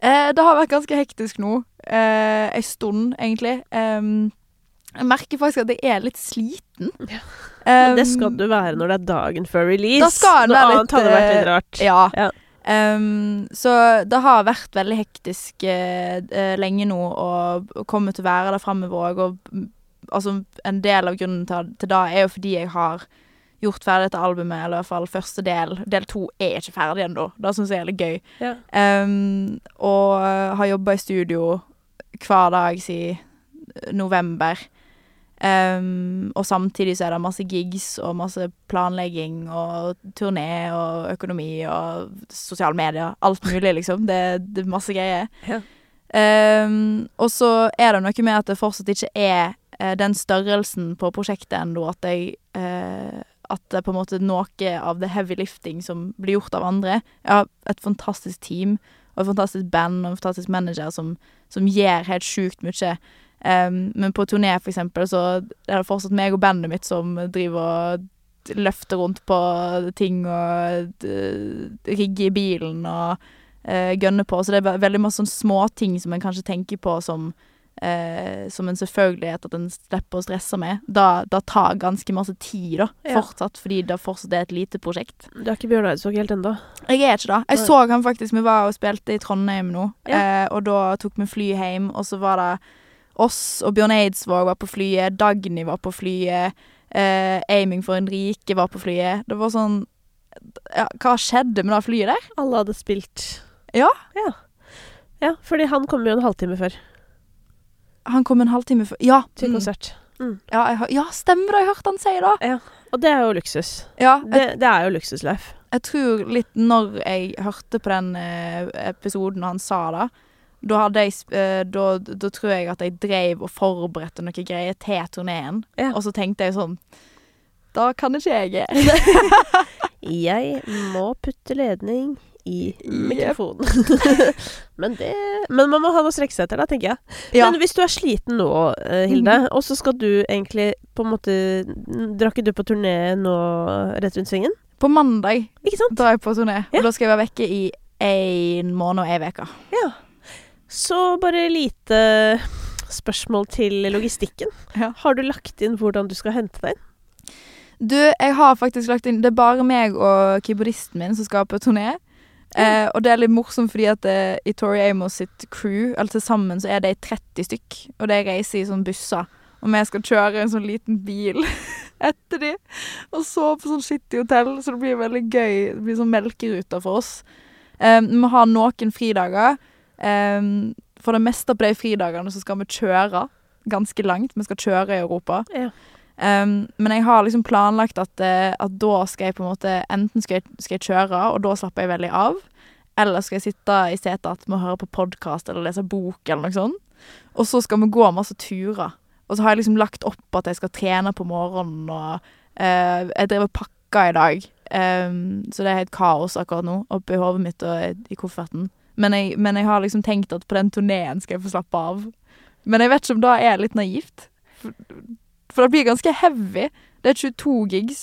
Eh, det har vært ganske hektisk nå. Eh, stund, egentlig. Em, jeg merker faktisk at jeg er litt sliten. Ja. Um, det skal du være når det er dagen før release. Da skal det Noe være annet litt, hadde vært litt eh, rart. Ja. Ja. Um, så det har vært veldig hektisk eh, lenge nå, og, komme kommer til å være der framover òg. Og altså, en del av grunnen til, til det er jo fordi jeg har gjort ferdig dette albumet, eller i hvert fall første del. Del to er ikke ferdig ennå. Det syns jeg er litt gøy. Ja. Um, og har jobba i studio hver dag siden november. Em, og samtidig så er det masse gigs og masse planlegging og turné og økonomi og sosiale medier. Alt mulig, liksom. Det, det er masse greier. Ja. Um, og så er det noe med at det fortsatt ikke er uh, den størrelsen på prosjektet ennå at jeg uh, At det er på en måte noe av det heavy lifting som blir gjort av andre. Jeg har et fantastisk team og et fantastisk band og en fantastisk manager som, som gjør helt sjukt mye. Men på turné, for eksempel, så er det fortsatt meg og bandet mitt som driver og løfter rundt på ting og rigger i bilen og uh, gønner på. Så det er veldig masse sånne småting som en kanskje tenker på som eh, som en selvfølgelighet at en slipper å stresse med. Da, da tar ganske masse tid, da, Ja. fortsatt, fordi det fortsatt er et lite prosjekt. Du er ikke Bjørn Eidsvåg helt ennå? Jeg er ikke det. Jeg Nei. så han faktisk, vi var og spilte i Trondheim nå, Ja. eh, og da tok vi fly hjem, og så var det oss og Bjørn Eidsvåg var på flyet, Dagny var på flyet, eh, Aiming for en rike var på flyet. Det var sånn ja, Hva skjedde med det flyet der? Alle hadde spilt Ja. Ja, ja fordi han kom jo en halvtime før Han kom en halvtime før Ja, til mm, konsert. ja, jeg, ja stemmer det, jeg hørte han si det. Og det er jo luksus. Ja, jeg, Det, det er jo luksuslife. jeg tror litt når jeg hørte på den eh, episoden og han sa det, da, jeg, eh, da, da tror jeg at jeg drev og forberedte noe greier til turneen. Ja. Og så tenkte jeg sånn Da kan ikke jeg Jeg må putte ledning i mikrofonen. men det Men man må ha noe å strekke seg etter, da, tenker jeg. Ja. Men hvis du er sliten nå, Hilde, Hilde, og så skal du egentlig på en måte Drar ikke du på turné nå rett rundt svingen? På mandag drar jeg på turné, Ja. og da skal jeg være vekke i en måned og ei uke. Ja. Så bare lite spørsmål til logistikken. Ja. Har du lagt inn hvordan du skal hente deg inn? Du, jeg har faktisk lagt inn Det er bare meg og keyboardisten min som skal på turné. Eh, og det er litt morsomt fordi at det, i Tori Amos sitt crew, eller til sammen, så er de 30 stykk. Og de reiser i sånne busser. Og vi skal kjøre en sånn liten bil etter de. Og så på sånn skittig hotell, så det blir veldig gøy. Det blir sånn melkeruter for oss. Eh, vi har noen fridager. Eh, for det meste på de fridagene så skal vi kjøre ganske langt. Vi skal kjøre i Europa. Ja. Um, men jeg har liksom planlagt at, eh, at da skal jeg på en måte Enten skal jeg, skal jeg kjøre, og da slapper jeg veldig av. Eller skal jeg sitte i setet igjen og høre på podkast eller lese bok eller noe sånt. Og så skal vi gå masse turer. Og så har jeg liksom lagt opp at jeg skal trene på morgenen, og uh, jeg driver pakka i dag. Um, så det er helt kaos akkurat nå, oppi hodet mitt og i kofferten. Men jeg, men jeg, har liksom tenkt at på den turneen skal jeg få slappe av. Men jeg vet ikke om det er litt naivt. For, for det blir ganske heavy. Det er 22 gigs.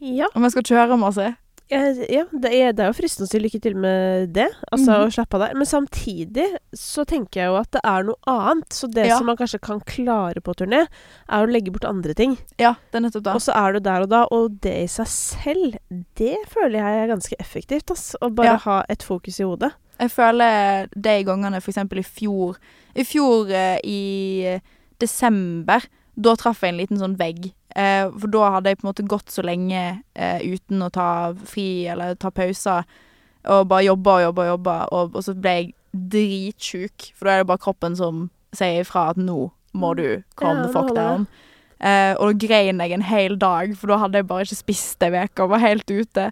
Ja. Om jeg skal kjøre masse. Eh, ja, det er, det er jo fristende å si lykke til med det, altså Mhm. å slappe av der. Men samtidig så tenker jeg jo at det er noe annet. Så det Ja. som man kanskje kan klare på turné, er å legge bort andre ting. Ja, det er nettopp da. Og så er du der og da, og det i seg selv, det føler jeg er ganske effektivt, ass. Å bare Ja. ha et fokus i hodet. Jeg føler de gangene for eksempel i fjor I fjor eh, i desember, da traff jeg en liten sånn vegg. Eh, for da hadde jeg på en måte gått så lenge eh, uten å ta fri eller ta pauser. Og bare jobba og jobba og jobba, og, og så ble jeg dritsjuk. For da er det bare kroppen som sier ifra at nå må du calm Ja, the fuck down. Eh, og da grein jeg en hel dag, for da hadde jeg bare ikke spist ei uke og var helt ute.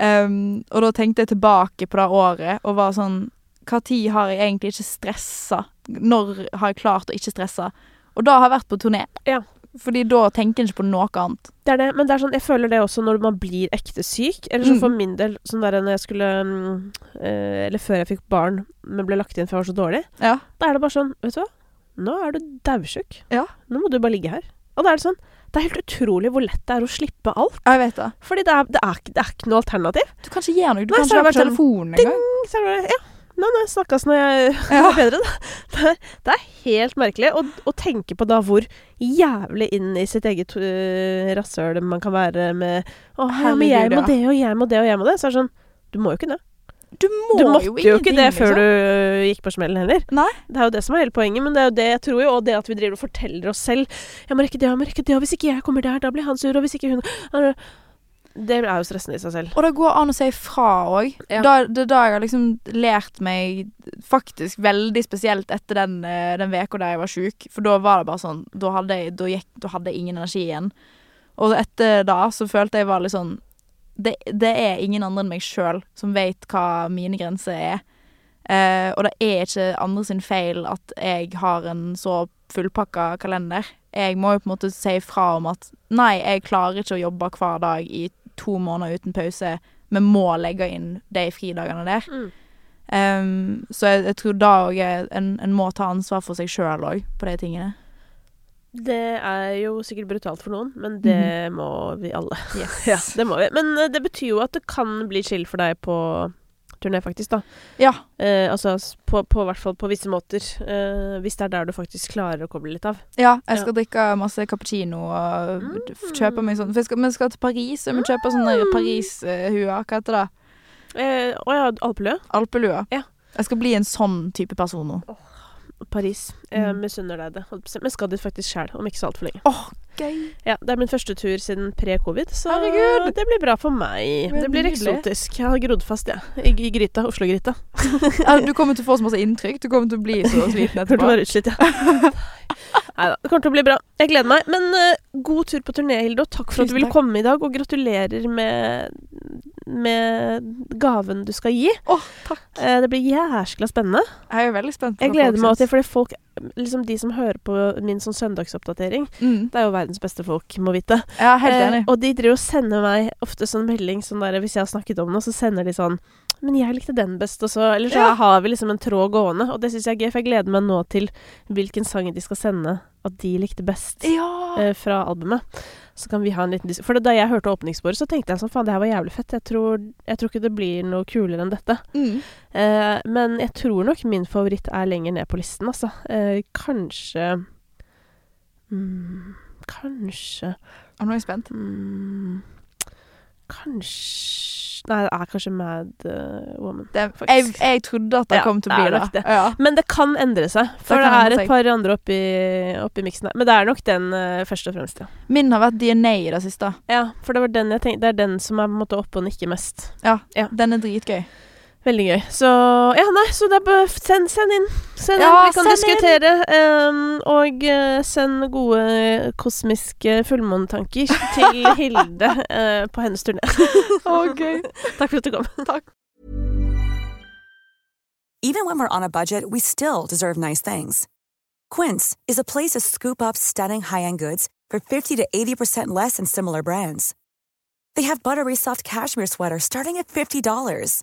Um, og da tenkte jeg tilbake på det året og var sånn Hva tid har jeg egentlig ikke stressa? Når har jeg klart å ikke stresse? Og da har jeg vært på turné. Ja. Fordi da tenker en ikke på noe annet. Det er det, men det er sånn, jeg føler det også når man blir ekte syk. Eller så Mm. for min del, sånn der når jeg skulle mm, eh, Eller før jeg fikk barn, men ble lagt inn for jeg var så dårlig. Ja. Da er det bare sånn, vet du hva? Nå er du daudsjuk. Ja. Nå må du bare ligge her. Og da er det sånn Det er helt utrolig hvor lett det er å slippe alt. Jeg vet det. Fordi det er, det er, det er ikke noe alternativ. Du kan ikke gjøre noe. Du Nei, kan ikke være på sånn, telefonen engang. Ja, men nei, snakkes når jeg Ja. er bedre, da. Det er, det er helt merkelig å, å tenke på da hvor jævlig inn i sitt eget uh, rasshøl man kan være med Å, ja, men jeg må det, og jeg må det, og jeg må det. Så er det sånn Du må jo ikke det. Du må Du måtte jo, ikke det før liksom. du øh, gikk på smellen heller. Nei. Det er jo det som er hele poenget, men det er jo det jeg tror jo, og det at vi driver og forteller oss selv Jeg må rekke det, jeg må rekke det, og hvis ikke jeg kommer der, da blir han sur, og hvis ikke hun Det er jo stressende i seg selv. Og det går an å si fra òg. Ja. Det er da jeg har liksom lært meg faktisk veldig spesielt etter den eh, den veka der jeg var sjuk. For da var det bare sånn Da hadde jeg, da gikk, da hadde jeg ingen energi igjen. Og etter da så følte jeg var litt sånn Det, det er ingen andre enn meg sjøl som vet hva mine grenser er. Eh, og det er ikke andre sin feil at jeg har en så fullpakka kalender. Jeg må jo på en måte si fra om at nei, jeg klarer ikke å jobbe hver dag i to måneder uten pause. Vi må legge inn de fridagene der. Mm. Um, så jeg, jeg tror da òg en, en må ta ansvar for seg sjøl òg, på de tingene. Det er jo sikkert brutalt for noen, men det Mhm. må vi alle. Ja, det må vi. Men øh, det betyr jo at det kan bli chill for deg på turné, faktisk, da. Ja. Eh, altså på, på hvert fall på visse måter. Eh, hvis det er der du faktisk klarer å koble litt av. Ja, jeg Ja. skal drikke masse cappuccino og Mm. kjøpe meg sånn For skal, vi skal til Paris, og vi kjøper sånne Mm. Paris-huer. Hva heter det? Eh, Å ja, alpelue. Alpelue. Ja. Jeg skal bli en sånn type person nå. Paris. Jeg Mm. misunner deg det. Men skal dit faktisk sjæl, om ikke så altfor lenge. Åh, gøy! Ja, Det er min første tur siden pre-covid, så Herregud! det blir bra for meg. Det Det blir nydelig. eksotisk. Jeg har grodd fast, jeg. I, i gryta. Oslo-gryta. Ja, du kommer til å få så masse inntrykk. Du kommer til å bli så sliten etterpå. etterpå. være utslitt, ja. Nei da. Det kommer til å bli bra. Jeg gleder meg. Men uh, god tur på turné, Hilde, og takk for at du ville takk. komme i dag. Og gratulerer med, med gaven du skal gi. Åh, takk. Uh, det blir jæskla spennende. Jeg er veldig spent. Jeg gleder meg til, fordi folk Liksom de som hører på min sånn søndagsoppdatering, mm. det er jo verdens beste folk, må vite. Er helt enig. Uh, og de driver og sender meg ofte sånn melding sånn der, Hvis jeg har snakket om noe, så sender de sånn Men jeg likte den best, og så Eller så Ja. har vi liksom en tråd gående, og det syns jeg er gøy, for jeg gleder meg nå til hvilken sang de skal sende at de likte best Ja. eh, fra albumet. Så kan vi ha en liten dis For da jeg hørte åpningssporet, så tenkte jeg sånn Faen, det her var jævlig fett. Jeg tror, jeg tror ikke det blir noe kulere enn dette. Mm. Eh, men jeg tror nok min favoritt er lenger ned på listen, altså. Eh, kanskje mm, Kanskje nå er jeg spent. mm, Kanskje Nei, det er kanskje Mad uh, Woman. Det, jeg, jeg trodde at det Ja, kom til å bli det. det. Ja. Men det kan endre seg, for Det det, er et par andre oppi, oppi miksen her. Men det er nok den uh, først og fremst, ja. Min har vært DNA i det siste. Ja, for det var den jeg tenkte Det er den som er på en måte oppe og nikker mest. Ja, Ja. Den er dritgøy. Veldig gøy. Så ja, nei, så det er bare send, send inn. Send inn, Ja, vi kan send diskutere. Um, og eh, send gode kosmiske fullmånetanker til Hilde uh, på hennes turné. okay. Takk for at du kom. Takk. Even when we're on a budget, we still deserve nice things. Quince is a place to scoop up stunning high-end goods for 50 to 80% less than similar brands. They have buttery soft cashmere sweaters starting at $50,